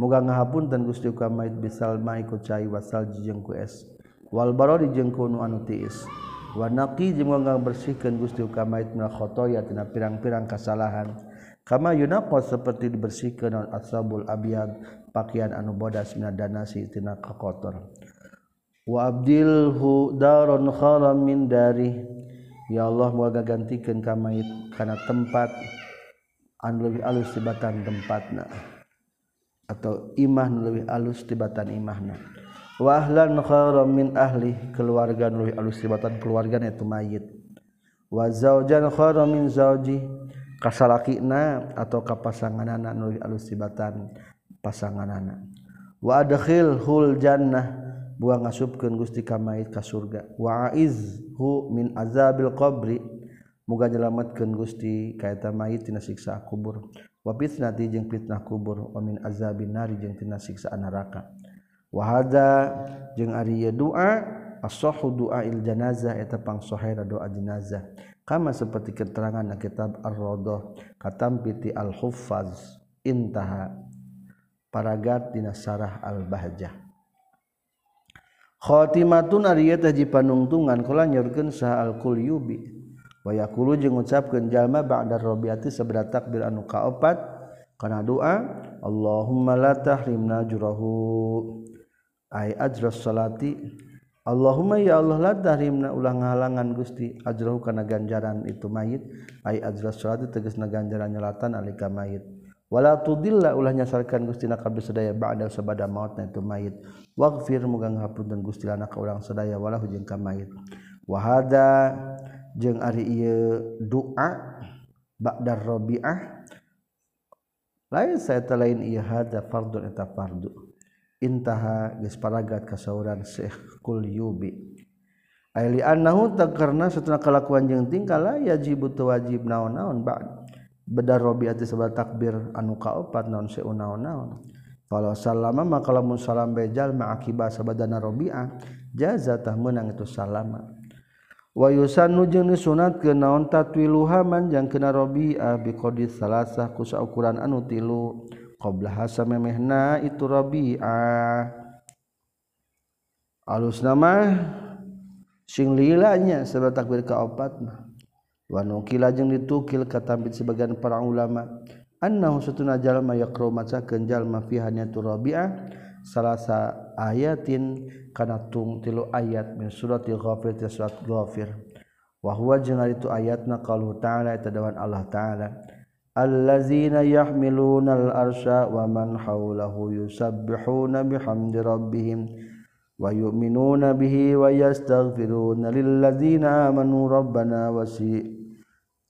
muga ngahapunten Gusti ka mayit bisal mai ku cai wasal jeung ku es. Wal barodi jeung ku anu tiis. Wa naqi jeung muga bersihkeun Gusti ka mayit minal khotoya tina pirang-pirang kasalahan. Kama yunaqqa seperti dibersihkeun asabul abyad pakaian anu bodas mina danasi tina kakotor. Wa abdilhu daron khala min darih. ya Allah muaga gantikan kamait karena tempat anu lebih alus tibatan tempatna atau imah nu lebih alus tibatan imahna. Wa ahlan min ahli keluarga nu lebih alus tibatan keluargana itu mayit. Wa zaujan khairan min zauji kasalakina atau kapasanganana nu lebih alus tibatan pasanganana. Wa adkhilhul jannah buang ngasupkeun Gusti ka mayit ka surga. Wa aizhu min azabil qabri. Muga nyelametkeun Gusti ka eta mayit tina siksa kubur. Wa fitnati jeung fitnah kubur. Wa min azabin nari jeung tina siksa neraka. Wa hada jeung ari doa as-sahhu doa il janazah eta pangsohera doa jenazah. Kama seperti keterangan na kitab Ar-Radah katam piti Al-Huffaz intaha paragat dina sarah Al-Bahjah khotimatun ari eta ji panungtungan kula nyorkeun saha alkul yubi wa yaqulu jeung ngucapkeun jalma ba'da rabiati sabda takbir anu kaopat. Kana doa Allahumma la tahrimna jurahu. Ai ajras salati. Allahumma ya Allah la tahrimna ulah ngahalangan Gusti ajrahu kana ganjaran itu mayit. Ai ajra salati tegasna ganjaran nyelatan alika mayit. Wala tudilla ulah nyasarkan Gusti na kabeh sadaya ba'da sabada mautna itu mayit. Waghfir muga ngahapunten Gusti lana ka urang sadaya wala jeung ka mayit. Wa hada jeung ari ieu doa ba'da rabi'ah lain saya lain ieu hada fardun eta fardu. Intaha geus paragat kasauran Syekh Qulyubi Aili annahu tak karena setelah kelakuan jeung tingkah la yajib wajib naon-naon ba'd bedar Robi ati sebab takbir anu kaopat non seunau naon kalau salama maka lamun salam bejal ma'akibah sabadana Robi'ah jazatah menang itu salama. Wayusan nujeng sunat ke naon tatwiluhaman yang kena Robi'ah biqodis salasah kusa ukuran anu tilu. Qabla hasa memehna itu Robi'ah. Alus nama sing lilanya sebab takbir kaopat mah. Wanukila jeung ditukil katambit sebagian para ulama. Annahu satuna jalma yaqra maca kenjal mafihannya tu rabi'ah salasa ayatin kana tung tilu ayat min suratil ghafir ti surat ghafir. Wa huwa jeung itu ayatna qalu ta'ala tadawan Allah ta'ala. Allazina yahmiluna al-arsha wa man hawlahu yusabbihuna bihamdi rabbihim ويؤمنون به ويستغفرون للذين آمنوا ربنا وسيئ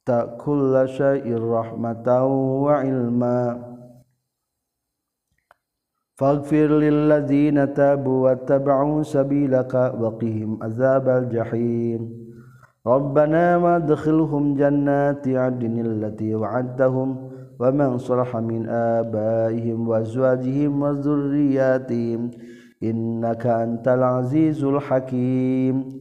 rabbana wasi'ta kulla syai'ir rahmatan wa ilma faghfir lilladzina tabu wa taba'u sabilaka wa qihim azabal jahim ربنا وادخلهم جنات عدن التي وعدتهم ومن صلح من آبائهم وأزواجهم وذرياتهم إنك أنت العزيز الحكيم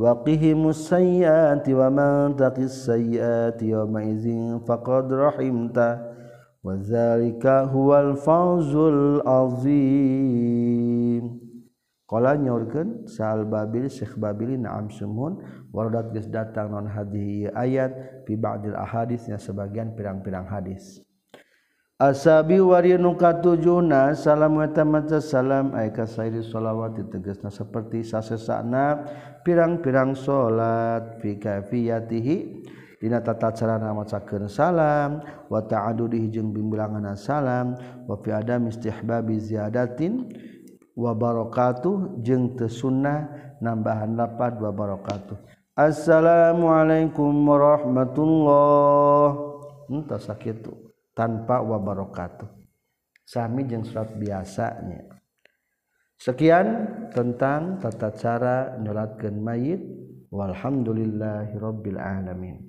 وقهم السيئات ومن تق السيئات يومئذ فقد رحمته وذلك هو الفوز العظيم nyakan saal babil Syekh Babil naam semun wadat guys datang non hadi ayat pibadil hadisnya sebagian pirang-pirang hadis asabi wari nukatujuna salam wa salam. Ay kasairi sholawati tegasna seperti sasesana pirang-pirang salat fi kafiyatihi dina tata cara macakeun salam. Wa ta'adudihi jeung bimbilangan salam. Wa fi adam istihbabi ziyadatin. Wa barakatuh jeung teu sunnah nambahan lapad wa barakatuh. Assalamualaikum warahmatullahi entah hmm, sakitu tanpa wabarakatuh. Sami jeung surat biasanya. Sekian tentang tata cara nyolatkan mayit. Walhamdulillahirabbil alamin.